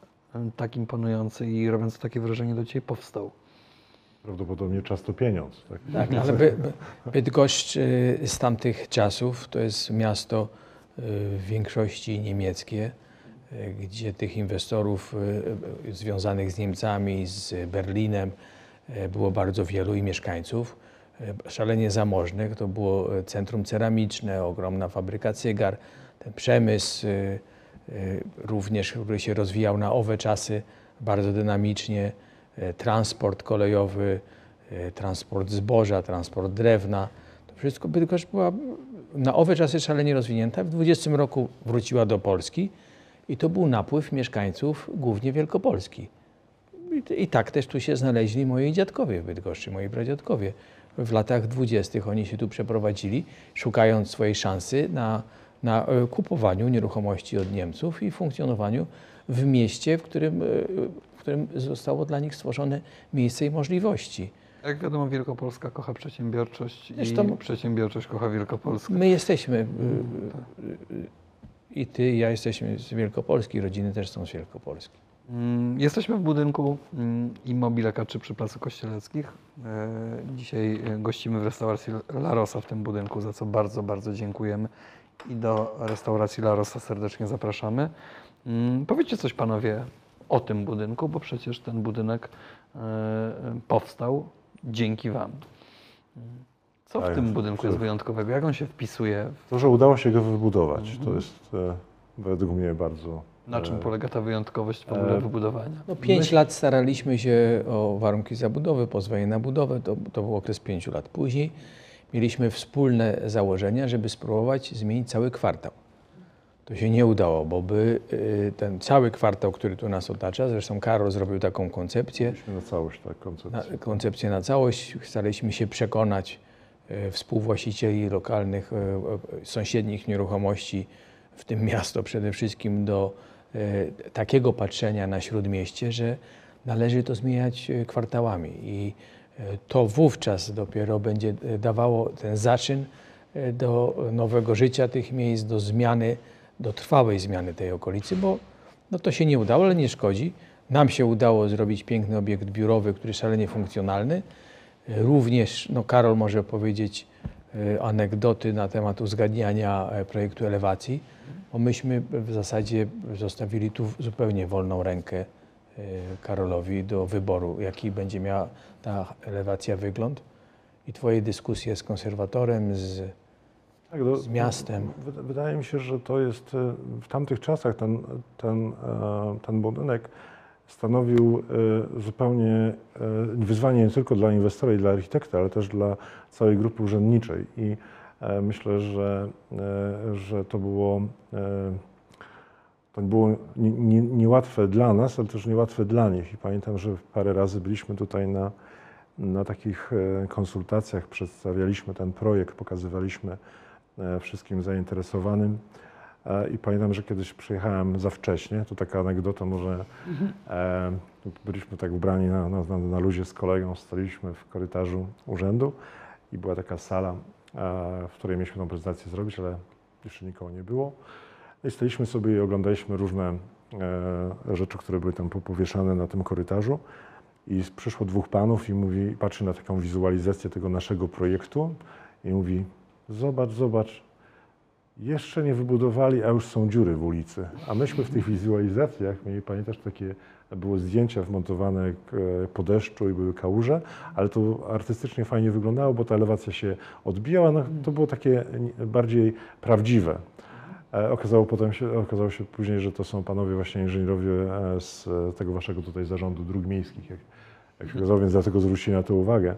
tak imponujący i robiąc takie wrażenie do Ciebie powstał. Prawdopodobnie czas to pieniądz. Tak? Tak, ale By, By, Bydgoszcz y, z tamtych czasów to jest miasto y, w większości niemieckie, y, gdzie tych inwestorów związanych z Niemcami, z Berlinem było bardzo wielu i mieszkańców szalenie zamożnych. To było centrum ceramiczne, ogromna fabryka cygar, ten przemysł również, który się rozwijał na owe czasy bardzo dynamicznie, transport kolejowy, y, transport zboża, transport drewna. To wszystko Bydgoszcz była na owe czasy szalenie rozwinięta. W 20 roku wróciła do Polski i to był napływ mieszkańców głównie Wielkopolski. I, I tak też tu się znaleźli moi dziadkowie w Bydgoszczy, moi pradziadkowie. W latach dwudziestych oni się tu przeprowadzili, szukając swojej szansy na, na e, kupowaniu nieruchomości od Niemców i funkcjonowaniu w mieście, w którym, e, którym zostało dla nich stworzone miejsce i możliwości. Jak wiadomo, Wielkopolska kocha przedsiębiorczość Zresztą- i przedsiębiorczość kocha Wielkopolskę. My jesteśmy, y, y, y, i ty, i ja jesteśmy z Wielkopolski, rodziny też są z Wielkopolski. Mm, Jesteśmy w budynku mm, Immobile K3 przy Placu Kościeleckich. E, Dzisiaj e, gościmy w restauracji La Rosa w tym budynku, za co bardzo, bardzo dziękujemy. I do restauracji La Rosa serdecznie zapraszamy. Mm, Powiedzcie coś panowie o tym budynku, bo przecież ten budynek e, powstał dzięki wam. Co w Tak, tym budynku jest wyjątkowego? Jak on się wpisuje? w- To, że udało się go wybudować, to jest e, według mnie bardzo... Na czym e, polega ta wyjątkowość w ogóle wybudowania? No, pięć lat staraliśmy się o warunki zabudowy, pozwolenie na budowę, to, to był okres pięciu lat. Później mieliśmy wspólne założenia, żeby spróbować zmienić cały kwartał. To się nie udało, bo by y, ten cały kwartał, który tu nas otacza, zresztą Karol zrobił taką koncepcję, na całość, tak, koncepcję. na, koncepcję na całość. Staraliśmy się przekonać e, współwłaścicieli lokalnych, e, sąsiednich nieruchomości, w tym miasto przede wszystkim, do takiego patrzenia na śródmieście, że należy to zmieniać kwartałami. I to wówczas dopiero będzie dawało ten zaczyn do nowego życia tych miejsc, do zmiany, do trwałej zmiany tej okolicy, bo no to się nie udało, ale nie szkodzi. Nam się udało zrobić piękny obiekt biurowy, który szalenie funkcjonalny. Również, no Karol może powiedzieć e, anegdoty na temat uzgadniania e, projektu elewacji, bo myśmy w zasadzie zostawili tu zupełnie wolną rękę e, Karolowi do wyboru, jaki będzie miała ta elewacja wygląd. I Twoje dyskusje z konserwatorem, z, Tak, no, z miastem. Wy- Wydaje mi się, że to jest e, w tamtych czasach ten, ten, e, ten budynek stanowił e, zupełnie wyzwanie nie tylko dla inwestora i dla architekta, ale też dla całej grupy urzędniczej. I myślę, że, że to było, to było nie- nie- niełatwe dla nas, ale też niełatwe dla nich. I pamiętam, że parę razy byliśmy tutaj na, na takich konsultacjach, przedstawialiśmy ten projekt, pokazywaliśmy wszystkim zainteresowanym. E, I pamiętam, że kiedyś przyjechałem za wcześnie, to taka anegdota może, e, byliśmy tak ubrani na, na, na, luzie z kolegą, staliśmy w korytarzu urzędu i była taka sala, e, w której mieliśmy tą prezentację zrobić, ale jeszcze nikogo nie było. No I staliśmy sobie i oglądaliśmy różne e, rzeczy, które były tam powieszane na tym korytarzu. I przyszło dwóch panów i mówi, patrzy na taką wizualizację tego naszego projektu i mówi, zobacz, zobacz, jeszcze nie wybudowali, a już są dziury w ulicy. A myśmy w tych wizualizacjach mieli, pamiętasz, takie były zdjęcia wmontowane po deszczu i były kałuże, ale to artystycznie fajnie wyglądało, bo ta elewacja się odbijała. No, to było takie bardziej prawdziwe. E, Okazało, potem się, okazało się później, że to są panowie właśnie inżynierowie e, z tego waszego tutaj zarządu dróg miejskich, jak, jak się okazało, więc dlatego zwrócili na to uwagę.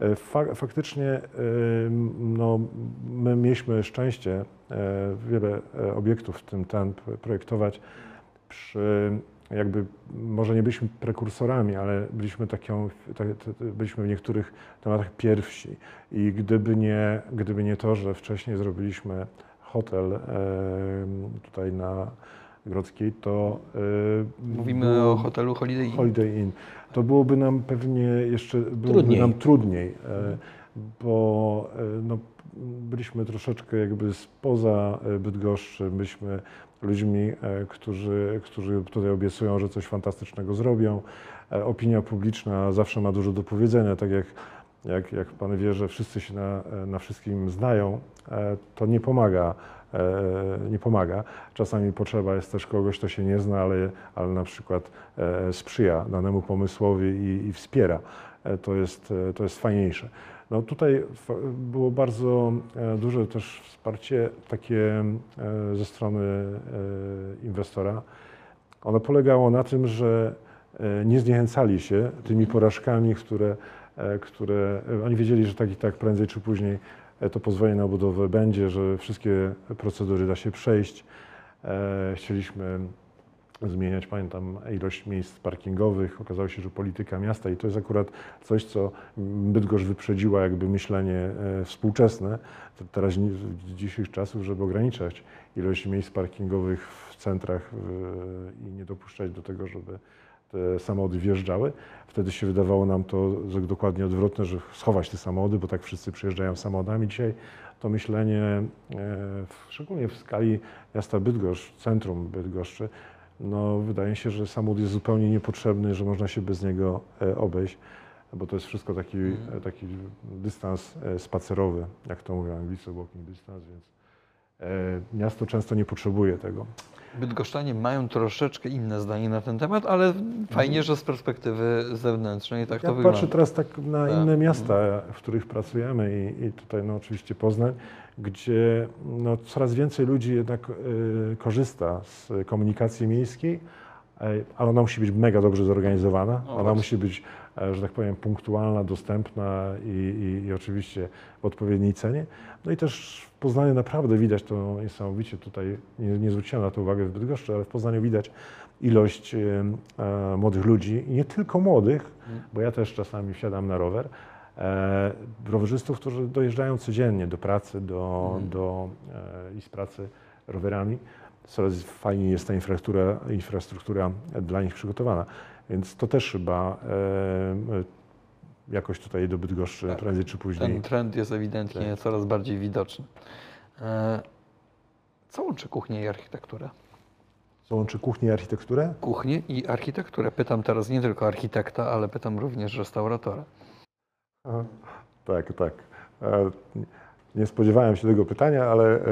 E, Fa faktycznie e, no, my mieliśmy szczęście e, wiele obiektów w tym TEN projektować przy jakby, może nie byliśmy prekursorami, ale byliśmy taką, tak, byliśmy w niektórych tematach pierwsi i gdyby nie, gdyby nie to, że wcześniej zrobiliśmy hotel tutaj na Grodzkiej, to Mówimy o hotelu Holiday Inn. Holiday Inn. To byłoby nam pewnie jeszcze byłoby Trudniej. nam trudniej, e, bo e, no, byliśmy troszeczkę jakby spoza e, Bydgoszczy, byliśmy ludźmi, którzy, którzy tutaj obiecują, że coś fantastycznego zrobią. Opinia publiczna zawsze ma dużo do powiedzenia, tak jak, jak, jak Pan wie, że wszyscy się na, na wszystkim znają, to nie pomaga. E, Nie pomaga. Czasami potrzeba jest też kogoś, kto się nie zna, ale, ale na przykład e, sprzyja danemu pomysłowi i, i wspiera. E, To jest, to jest fajniejsze. No tutaj było bardzo duże też wsparcie takie ze strony inwestora. Ono polegało na tym, że nie zniechęcali się tymi porażkami, które, które oni wiedzieli, że tak i tak prędzej czy później to pozwolenie na budowę będzie, że wszystkie procedury da się przejść. E, Chcieliśmy zmieniać, pamiętam, ilość miejsc parkingowych. Okazało się, że polityka miasta i to jest akurat coś, co Bydgoszcz wyprzedziła jakby myślenie e, współczesne, te- teraz w dzisiejszych czasów, żeby ograniczać ilość miejsc parkingowych w centrach e, i nie dopuszczać do tego, żeby te samochody wjeżdżały. Wtedy się wydawało nam to dokładnie odwrotne, że schować te samochody, bo tak wszyscy przyjeżdżają samochodami. Dzisiaj to myślenie, e, szczególnie w skali miasta Bydgoszcz, centrum Bydgoszczy, no wydaje się, że samochód jest zupełnie niepotrzebny, że można się bez niego e, obejść, bo to jest wszystko taki, e, taki dystans e, spacerowy, jak to mówią Anglicy, walking distance, więc miasto często nie potrzebuje tego. Bydgoszczanie mają troszeczkę inne zdanie na ten temat, ale fajnie, że z perspektywy zewnętrznej tak ja to patrzę wygląda. teraz tak na Tak. inne miasta, w których pracujemy i, i tutaj no oczywiście Poznań, gdzie no, coraz więcej ludzi jednak e, korzysta z komunikacji miejskiej, e, ale ona musi być mega dobrze zorganizowana. O, ona właśnie. musi być, e, że tak powiem, punktualna, dostępna i, i, i oczywiście w odpowiedniej cenie. No i też Poznaniu naprawdę widać to niesamowicie. Tutaj nie, nie zwróciłem na to uwagę w Bydgoszczy, ale w Poznaniu widać ilość e, młodych ludzi nie tylko młodych, bo ja też czasami wsiadam na rower, e, rowerzystów, którzy dojeżdżają codziennie do pracy do, do, e, i z pracy rowerami. Coraz fajniej jest ta infrastruktura, infrastruktura dla nich przygotowana. Więc to też chyba jakoś tutaj do Bydgoszczy Tak. prędzej czy później. Ten trend jest ewidentnie Tak. coraz bardziej widoczny. E, Co łączy kuchnię i architekturę? Co łączy kuchnię i architekturę? Kuchnię i architekturę. Pytam teraz nie tylko architekta, ale pytam również restauratora. Aha. Tak, tak. E, Nie spodziewałem się tego pytania, ale e,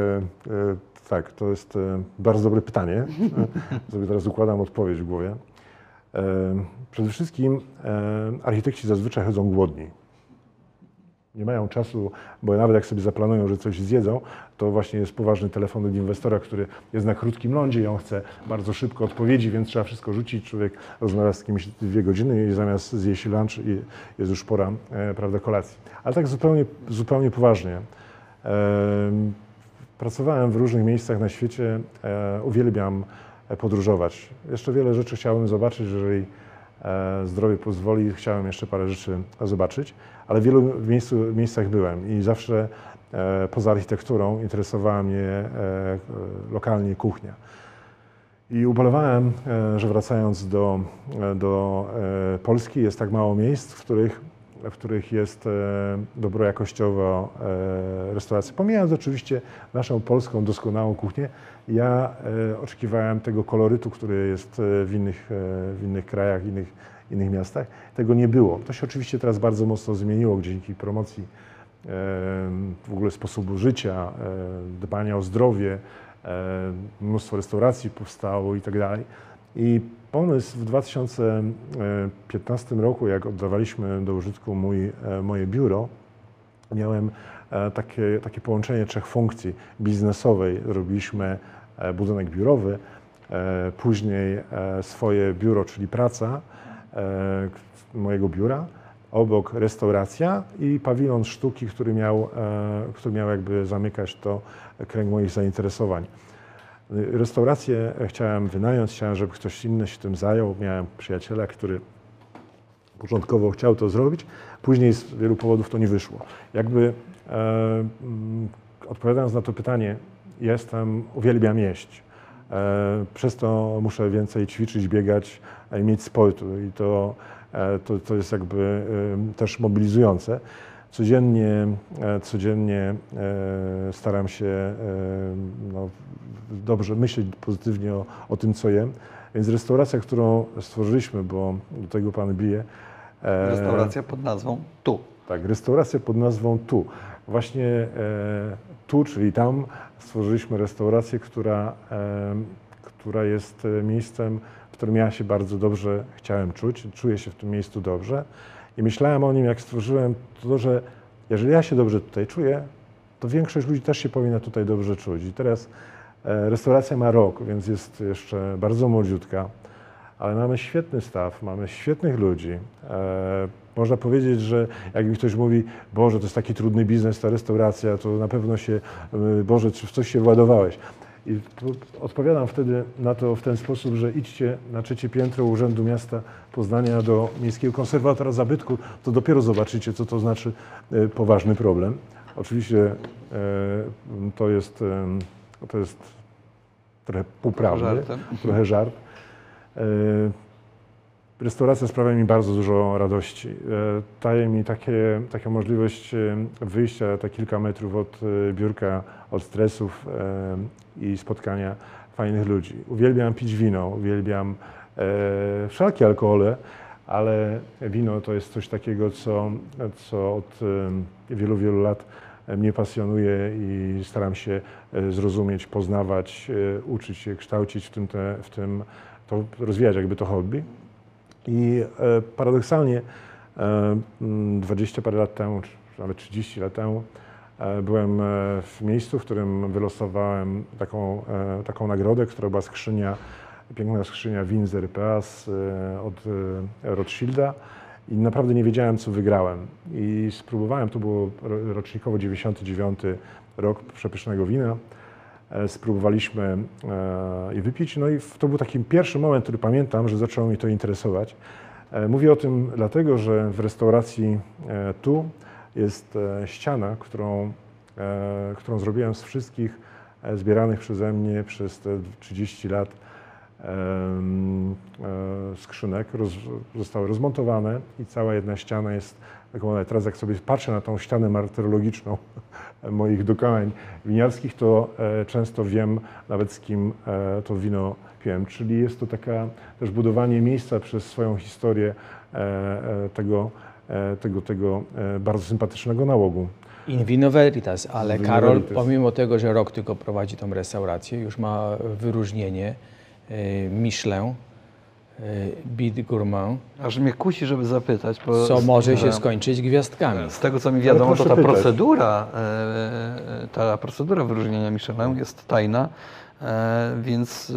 tak, to jest bardzo dobre pytanie. Sobie teraz układam odpowiedź w głowie. E, Przede wszystkim e, architekci zazwyczaj chodzą głodni. nie mają czasu, bo nawet jak sobie zaplanują, że coś zjedzą, to właśnie jest poważny telefon od inwestora, który jest na krótkim lądzie i on chce bardzo szybko odpowiedzi, więc trzeba wszystko rzucić. Człowiek rozmawia z kimś dwie godziny i zamiast zjeść lunch jest już pora, e, prawda, kolacji. Ale tak zupełnie, zupełnie poważnie. Em, Pracowałem w różnych miejscach na świecie, uwielbiam podróżować. Jeszcze wiele rzeczy chciałbym zobaczyć, jeżeli e, zdrowie pozwoli, chciałem jeszcze parę rzeczy zobaczyć, ale w wielu miejscu, miejscach byłem i zawsze e, poza architekturą interesowała mnie e, lokalnie kuchnia. I ubolewałem, że wracając do, do Polski jest tak mało miejsc, w których, w których jest e, dobrojakościowo e, restauracja. Pomijając oczywiście naszą polską doskonałą kuchnię, ja e, oczekiwałem tego kolorytu, który jest w innych, w innych krajach, innych, innych miastach. Tego nie było. To się oczywiście teraz bardzo mocno zmieniło dzięki promocji w ogóle sposobu życia, dbania o zdrowie, mnóstwo restauracji powstało i tak dalej. I pomysł w 2015 roku, jak oddawaliśmy do użytku mój, e, moje biuro, miałem e, takie, takie połączenie trzech funkcji biznesowej. Robiliśmy e, budynek biurowy, później swoje biuro, czyli praca mojego biura, obok restauracja i pawilon sztuki, który miał, który miał jakby zamykać to kręg moich zainteresowań. Restaurację chciałem wynająć, chciałem, żeby ktoś inny się tym zajął. Miałem przyjaciela, który początkowo chciał to zrobić, później z wielu powodów to nie wyszło. Jakby e, mm, odpowiadając na to pytanie, jestem, uwielbiam jeść. E, przez to muszę więcej ćwiczyć, biegać i mieć sportu i to, e, to, to jest jakby e, też mobilizujące. Codziennie, e, codziennie e, staram się e, no, dobrze myśleć pozytywnie o, o tym, co jem. Więc restauracja, którą stworzyliśmy, bo do tego Pan bije. Restauracja pod nazwą Tu. tak, restauracja pod nazwą Tu. Właśnie tu, czyli tam, stworzyliśmy restaurację, która, która jest miejscem, w którym ja się bardzo dobrze chciałem czuć. Czuję się w tym miejscu dobrze. I myślałem o nim, jak stworzyłem to, że jeżeli ja się dobrze tutaj czuję, to większość ludzi też się powinna tutaj dobrze czuć. I teraz e, restauracja ma rok, więc jest jeszcze bardzo młodziutka ale mamy świetny staw, mamy świetnych ludzi. E, można powiedzieć, że jak mi ktoś mówi, Boże, to jest taki trudny biznes, ta restauracja, to na pewno się, e, Boże, czy w coś się władowałeś. I odpowiadam wtedy na to w ten sposób, że idźcie na trzecie piętro Urzędu Miasta Poznania do Miejskiego Konserwatora Zabytku, to dopiero zobaczycie, co to znaczy e, poważny problem. Oczywiście e, to jest, e, to jest trochę półprawdy, trochę żart. Restauracja sprawia mi bardzo dużo radości. E, Daje mi takie, taką możliwość e, wyjścia te kilka metrów od e, biurka, od stresów i spotkania fajnych ludzi. Uwielbiam pić wino, uwielbiam wszelkie alkohole, ale wino to jest coś takiego, co, co od wielu, wielu lat mnie pasjonuje i staram się zrozumieć, poznawać, uczyć się, kształcić w tym, te, w tym to rozwijać jakby to hobby. I e, paradoksalnie e, mm, 20 parę lat temu, czy nawet 30 lat temu, e, byłem w miejscu, w którym wylosowałem taką, taką nagrodę, która była skrzynia, piękna skrzynia win z RPA z, e, od Rothschilda i naprawdę nie wiedziałem, co wygrałem. I spróbowałem, to było ro- rocznikowo 99 rok przepysznego wina. E, Spróbowaliśmy e, je wypić, no i to był taki pierwszy moment, który pamiętam, że zaczęło mnie to interesować. E, Mówię o tym dlatego, że w restauracji tu jest ściana, którą, którą zrobiłem z wszystkich zbieranych przeze mnie przez te 30 lat skrzynek. Roz, zostały rozmontowane i cała jedna ściana jest taką, teraz jak sobie patrzę na tą ścianę martyrologiczną moich dokonań winiarskich, to e, często wiem nawet z kim e, to wino piłem. Czyli jest to taka też budowanie miejsca przez swoją historię e, tego, tego, tego bardzo sympatycznego nałogu. In vino veritas, ale Vino Karol, veritas. pomimo tego, że rok tylko prowadzi tą restaurację, już ma wyróżnienie Michelin, Bid Gourmand, Aż mnie kusi, żeby zapytać, bo co może się e, skończyć gwiazdkami. Z tego co mi wiadomo, to ta pytać. procedura, e, ta procedura wyróżnienia Michelin jest tajna, e, więc e,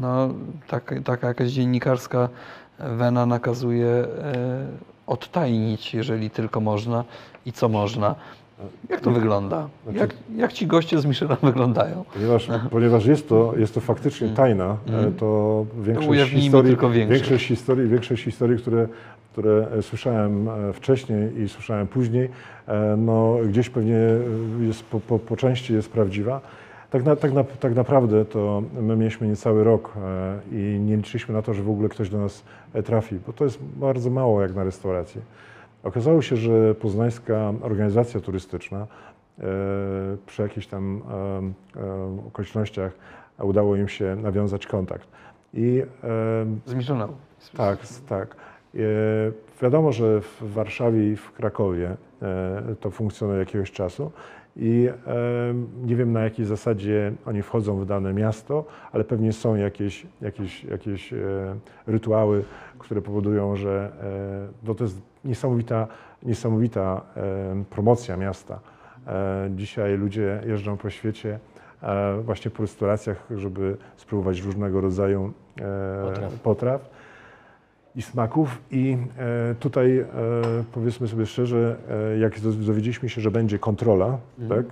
no, tak, taka jakaś dziennikarska wena nakazuje e, odtajnić, jeżeli tylko można i co można. Jak to wygląda? Znaczy- Jak, jak ci goście z Michelin wyglądają? Ponieważ, ponieważ jest, to, jest to faktycznie tajna, e, to większość Mm. ujawnijmy historii, większość. historii, większość historii, które, które słyszałem e, wcześniej i słyszałem później, e, no, gdzieś pewnie jest, po, po, po części jest prawdziwa. Tak, na, tak, na, tak naprawdę to my mieliśmy niecały rok i nie liczyliśmy na to, że w ogóle ktoś do nas trafi, bo to jest bardzo mało jak na restaurację. Okazało się, że poznańska organizacja turystyczna e, przy jakichś tam e, e, okolicznościach udało im się nawiązać kontakt. I e, Z tak, tak. Wiadomo, że w Warszawie i w Krakowie to funkcjonuje jakiegoś czasu i nie wiem na jakiej zasadzie oni wchodzą w dane miasto, ale pewnie są jakieś, jakieś, jakieś rytuały, które powodują, że to jest niesamowita, niesamowita promocja miasta. E, Dzisiaj ludzie jeżdżą po świecie e, właśnie po restauracjach, żeby spróbować różnego rodzaju e, Potraw. potraw i smaków. I tutaj powiedzmy sobie szczerze, jak do- dowiedzieliśmy się, że będzie kontrola, tak,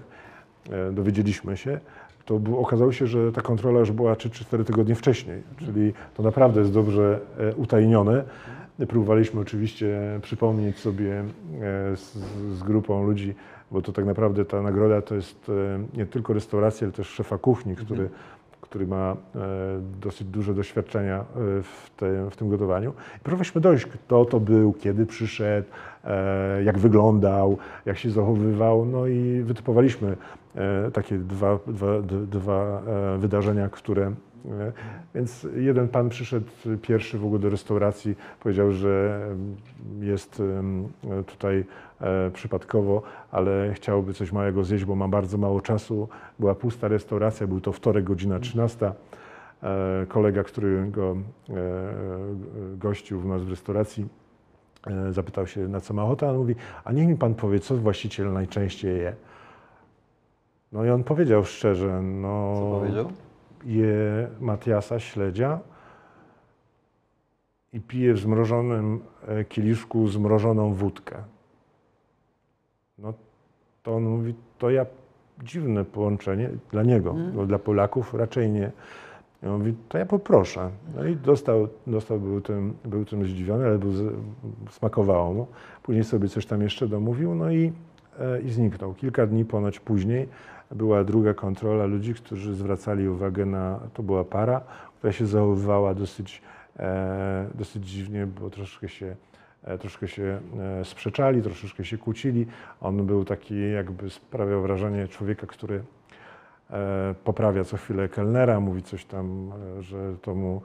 e, dowiedzieliśmy się, to okazało się, że ta kontrola już była 3 czy 4 tygodnie wcześniej, czyli to naprawdę jest dobrze utajnione. Próbowaliśmy oczywiście przypomnieć sobie e, z, z grupą ludzi, bo to tak naprawdę ta nagroda to jest e, nie tylko restauracja, ale też szefa kuchni, który, który ma e, dosyć duże doświadczenia w, te, w tym gotowaniu. I próbowaliśmy dojść, kto to był, kiedy przyszedł, jak wyglądał, jak się zachowywał. No i wytypowaliśmy takie dwa, dwa, dwa wydarzenia, które. Więc jeden pan przyszedł pierwszy w ogóle do restauracji, powiedział, że jest tutaj e, przypadkowo, ale chciałby coś małego zjeść, bo ma bardzo mało czasu. Była pusta restauracja, był to wtorek, godzina 13. E, Kolega, który go e, gościł u nas w restauracji, zapytał się, na co ma ochotę, a on mówi, a niech mi pan powie, co właściciel najczęściej je. No i on powiedział szczerze, no Co powiedział? Je Matiasa śledzia i pije w zmrożonym e, kieliszku zmrożoną wódkę. No to on mówi, to ja dziwne połączenie dla niego, bo dla Polaków raczej nie. I on mówi, to ja poproszę. No i dostał, dostał był, tym, był tym zdziwiony, ale był, smakowało mu. Później sobie coś tam jeszcze domówił, no i, e, i zniknął. Kilka dni ponoć później była druga kontrola ludzi, którzy zwracali uwagę na, to była para, która się zachowywała dosyć, e, dosyć dziwnie, bo troszkę się, e, troszkę się e, sprzeczali, troszeczkę się kłócili. On był taki, jakby sprawiał wrażenie człowieka, który e, poprawia co chwilę kelnera, mówi coś tam, że to mu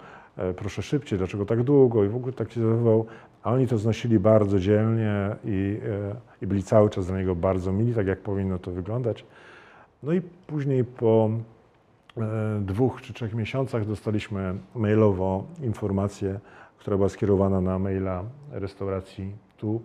proszę szybciej, dlaczego tak długo i w ogóle tak się zachowywał. A oni to znosili bardzo dzielnie i, i byli cały czas dla niego bardzo mili, tak jak powinno to wyglądać. No i później po e, dwóch czy trzech miesiącach dostaliśmy mailowo informację, która była skierowana na maila restauracji tu,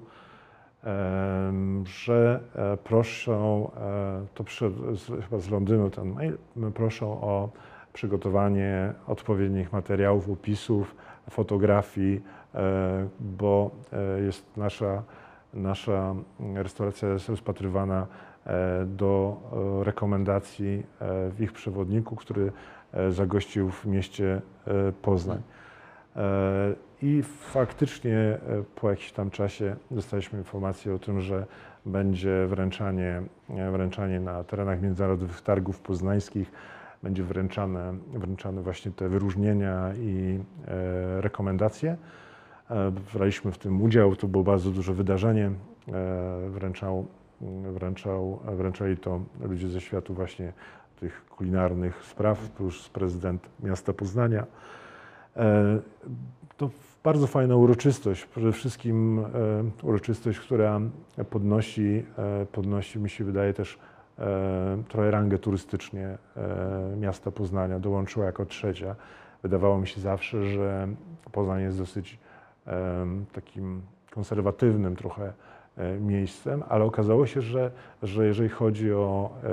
em, że e, proszą, e, to przyszedł chyba z Londynu ten mail, proszą o przygotowanie odpowiednich materiałów, opisów, fotografii, e, bo e, jest nasza, nasza restauracja jest rozpatrywana e, do e, rekomendacji e, w ich przewodniku, który e, zagościł w mieście e, Poznań. E, I faktycznie e, po jakimś tam czasie dostaliśmy informację o tym, że będzie wręczanie, e, wręczanie na terenach międzynarodowych targów poznańskich, będzie wręczane, wręczane właśnie te wyróżnienia i e, rekomendacje. E, Braliśmy w tym udział, to było bardzo duże wydarzenie. E, Wręczał, wręczał, wręczali to ludzie ze światu właśnie tych kulinarnych spraw, plus prezydent miasta Poznania. E, To bardzo fajna uroczystość, przede wszystkim e, uroczystość, która podnosi, e, podnosi mi się wydaje też trochę rangę turystycznie miasta Poznania, dołączyła jako trzecia. wydawało mi się zawsze, że Poznań jest dosyć takim konserwatywnym trochę miejscem, ale okazało się, że, że jeżeli chodzi o e,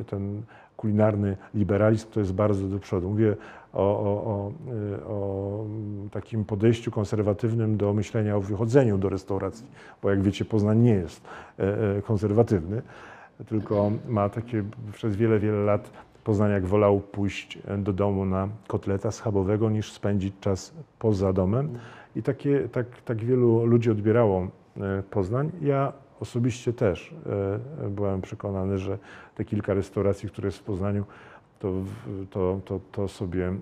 e, ten kulinarny liberalizm, to jest bardzo do przodu. Mówię o, o, o, e, o takim podejściu konserwatywnym do myślenia o wychodzeniu do restauracji, bo jak wiecie, Poznań nie jest e, e, konserwatywny, tylko ma takie przez wiele, wiele lat Poznaniak wolał pójść do domu na kotleta schabowego niż spędzić czas poza domem. I takie, tak, tak wielu ludzi odbierało e, Poznań. Ja osobiście też e, byłem przekonany, że te kilka restauracji, które jest w Poznaniu, to, to, to, to sobie e,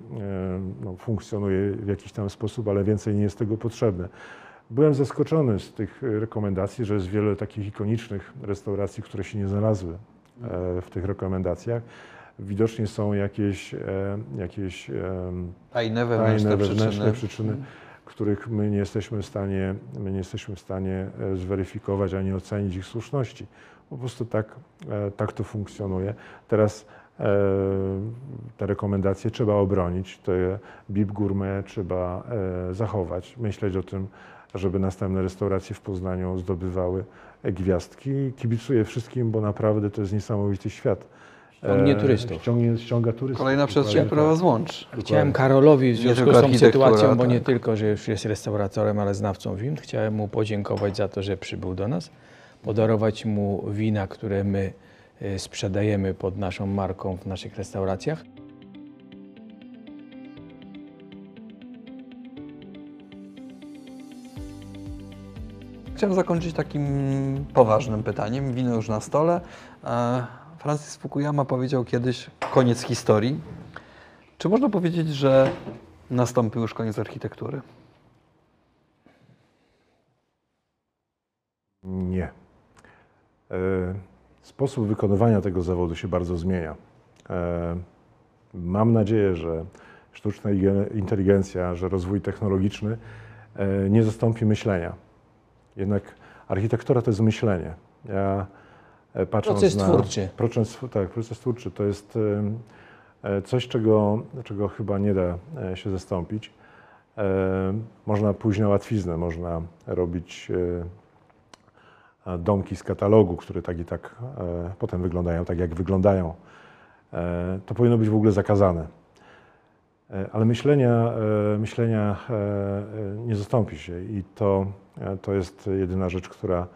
no, funkcjonuje w jakiś tam sposób, ale więcej nie jest tego potrzebne. Byłem zaskoczony z tych rekomendacji, że jest wiele takich ikonicznych restauracji, które się nie znalazły e, w tych rekomendacjach. Widocznie są jakieś, e, jakieś Tajne wewnętrzne, tajne wewnętrzne przyczyny. przyczyny, których my nie jesteśmy w stanie, my nie jesteśmy w stanie e, zweryfikować ani ocenić ich słuszności. Po prostu tak, e, tak to funkcjonuje. Teraz e, te rekomendacje trzeba obronić, te BIP gourmet trzeba zachować, myśleć o tym, żeby następne restauracje w Poznaniu zdobywały gwiazdki. Kibicuję wszystkim, bo naprawdę to jest niesamowity świat. Ściągnie E, turystów. Ściągnie, ściąga turystów. Kolejna przestrzeń, która tak. was łączy. Chciałem Karolowi w Nie związku z tą sytuacją, bo nie tak. tylko, że już jest restauratorem, ale znawcą win, chciałem mu podziękować za to, że przybył do nas, podarować mu wina, które my y, sprzedajemy pod naszą marką w naszych restauracjach. Chciałem zakończyć takim poważnym pytaniem. Wino już na stole. Francis Fukuyama powiedział kiedyś koniec historii. Czy można powiedzieć, że nastąpił już koniec architektury? Nie. E, Sposób wykonywania tego zawodu się bardzo zmienia. E, Mam nadzieję, że sztuczna ige- inteligencja, że rozwój technologiczny e, nie zastąpi myślenia. Jednak architektura to jest myślenie. Ja patrząc Proces na twórczy. Proces, tak, proces twórczy to jest e, coś, czego, czego chyba nie da e, się zastąpić. E, Można pójść na łatwiznę, można robić e, domki z katalogu, które tak i tak e, potem wyglądają tak, jak wyglądają. E, to powinno być w ogóle zakazane. E, ale myślenia, e, myślenia e, e, nie zastąpi się i to, e, to jest jedyna rzecz, która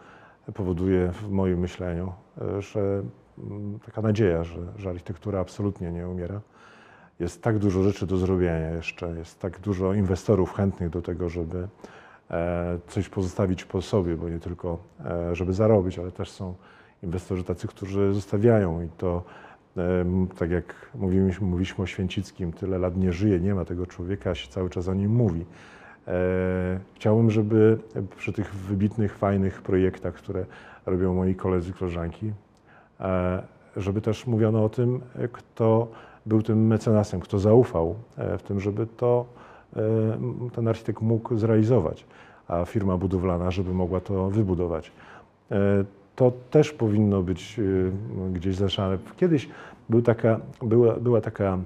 powoduje w moim myśleniu, e, że mm, taka nadzieja, że, że architektura absolutnie nie umiera. Jest tak dużo rzeczy do zrobienia jeszcze, jest tak dużo inwestorów chętnych do tego, żeby e, coś pozostawić po sobie, bo nie tylko e, żeby zarobić, ale też są inwestorzy tacy, którzy zostawiają i to tak jak mówiliśmy, mówiliśmy o Święcickim, tyle lat nie żyje, nie ma tego człowieka, się cały czas o nim mówi. E, Chciałbym, żeby przy tych wybitnych, fajnych projektach, które robią moi koledzy, koleżanki, e, żeby też mówiono o tym, kto był tym mecenasem, kto zaufał e, w tym, żeby to ten architekt mógł zrealizować, a firma budowlana, żeby mogła to wybudować. To też powinno być gdzieś zaszane. Kiedyś był taka, była, była taka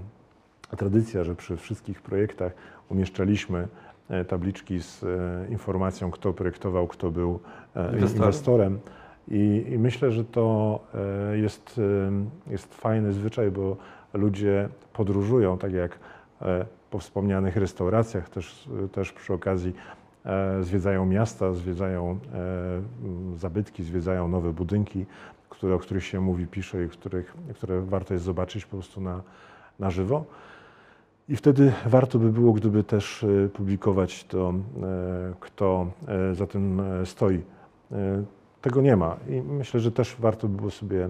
tradycja, że przy wszystkich projektach umieszczaliśmy tabliczki z e, informacją, kto projektował, kto był e, Inwestorem. inwestorem. I, I myślę, że to e, jest, e, jest fajny zwyczaj, bo ludzie podróżują, tak jak e, po wspomnianych restauracjach, też, też przy okazji e, zwiedzają miasta, zwiedzają e, zabytki, zwiedzają nowe budynki, które, o których się mówi, pisze i których, które warto jest zobaczyć po prostu na, na żywo. I wtedy warto by było, gdyby też e, publikować to, e, kto e, za tym stoi. Tego nie ma i myślę, że też warto by było sobie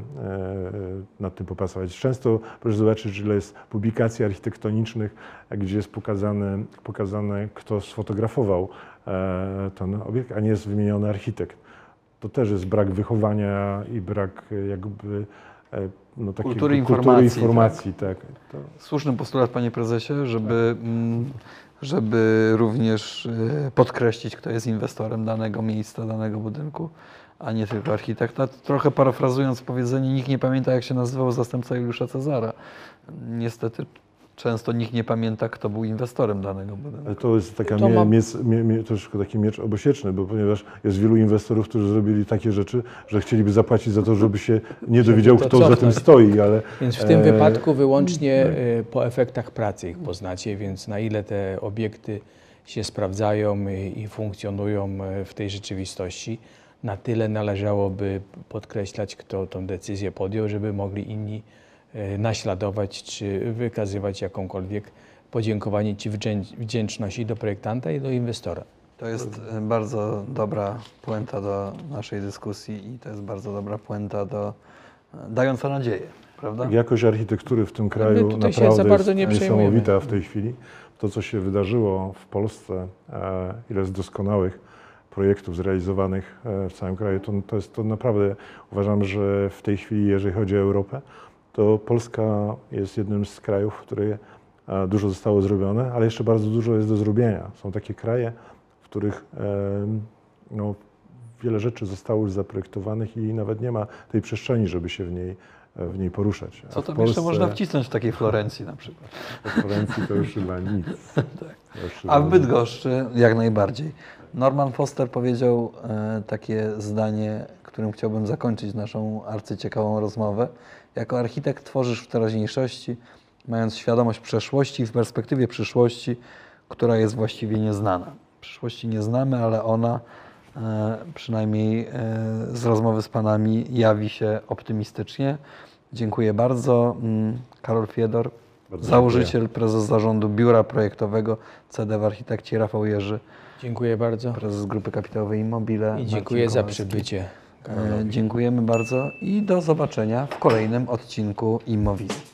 nad tym popracować. Często proszę zobaczyć, ile jest publikacji architektonicznych, gdzie jest pokazane, pokazane kto sfotografował ten obiekt, a nie jest wymieniony architekt. To też jest brak wychowania i brak jakby no, takiej Kultury informacji, informacji tak. To, Słuszny postulat, panie prezesie, żeby, mm, żeby również y, podkreślić, kto jest inwestorem danego miejsca, danego budynku, a nie tylko architekta. Trochę parafrazując powiedzenie, nikt nie pamięta, jak się nazywał zastępca Juliusza Cezara. Niestety często nikt nie pamięta, kto był inwestorem danego budynku. Ale to jest taka To mie, mam- miec, mie, mie, troszkę taki miecz obosieczny, bo ponieważ jest wielu inwestorów, którzy zrobili takie rzeczy, że chcieliby zapłacić za to, żeby się nie dowiedział, to kto za tym cofnąć. stoi, ale Więc w tym e, wypadku wyłącznie e, po efektach pracy ich poznacie, więc na ile te obiekty się sprawdzają i, i funkcjonują e, w tej rzeczywistości, na tyle należałoby podkreślać, kto tą decyzję podjął, żeby mogli inni naśladować czy wykazywać jakąkolwiek podziękowanie czy wdzię- wdzięczność i do projektanta i do inwestora. To jest e, bardzo dobra puenta do naszej dyskusji i to jest bardzo dobra puenta do, e, dająca nadzieję, prawda? Jakość architektury w tym kraju naprawdę za bardzo jest niesamowita w tej chwili. To, co się wydarzyło w Polsce, e, ile jest doskonałych projektów zrealizowanych e, w całym kraju, to, to jest to naprawdę, uważam, że w tej chwili, jeżeli chodzi o Europę, to Polska jest jednym z krajów, w których e, dużo zostało zrobione, ale jeszcze bardzo dużo jest do zrobienia. Są takie kraje, w których e, no, wiele rzeczy zostało już zaprojektowanych i nawet nie ma tej przestrzeni, żeby się w niej, e, w niej poruszać. Co w tam jeszcze można wcisnąć w takiej Florencji na przykład? w Florencji to już chyba nic. Chyba A w. Bydgoszczy jak najbardziej. Norman Foster powiedział takie zdanie, którym chciałbym zakończyć naszą arcyciekawą rozmowę. Jako architekt tworzysz w teraźniejszości, mając świadomość przeszłości i w perspektywie przyszłości, która jest właściwie nieznana. Przyszłości nie znamy, ale ona e, przynajmniej e, z rozmowy z Panami jawi się optymistycznie. Dziękuję bardzo. Mm, Karol Fiedor, Bardzo założyciel, prezes zarządu biura projektowego CD w Architekcie Rafał Jerzy, Dziękuję bardzo prezes Grupy Kapitałowej Immobile. i dziękuję za przybycie. E, Karolowi. Dziękujemy bardzo i do zobaczenia w kolejnym odcinku Immowizji.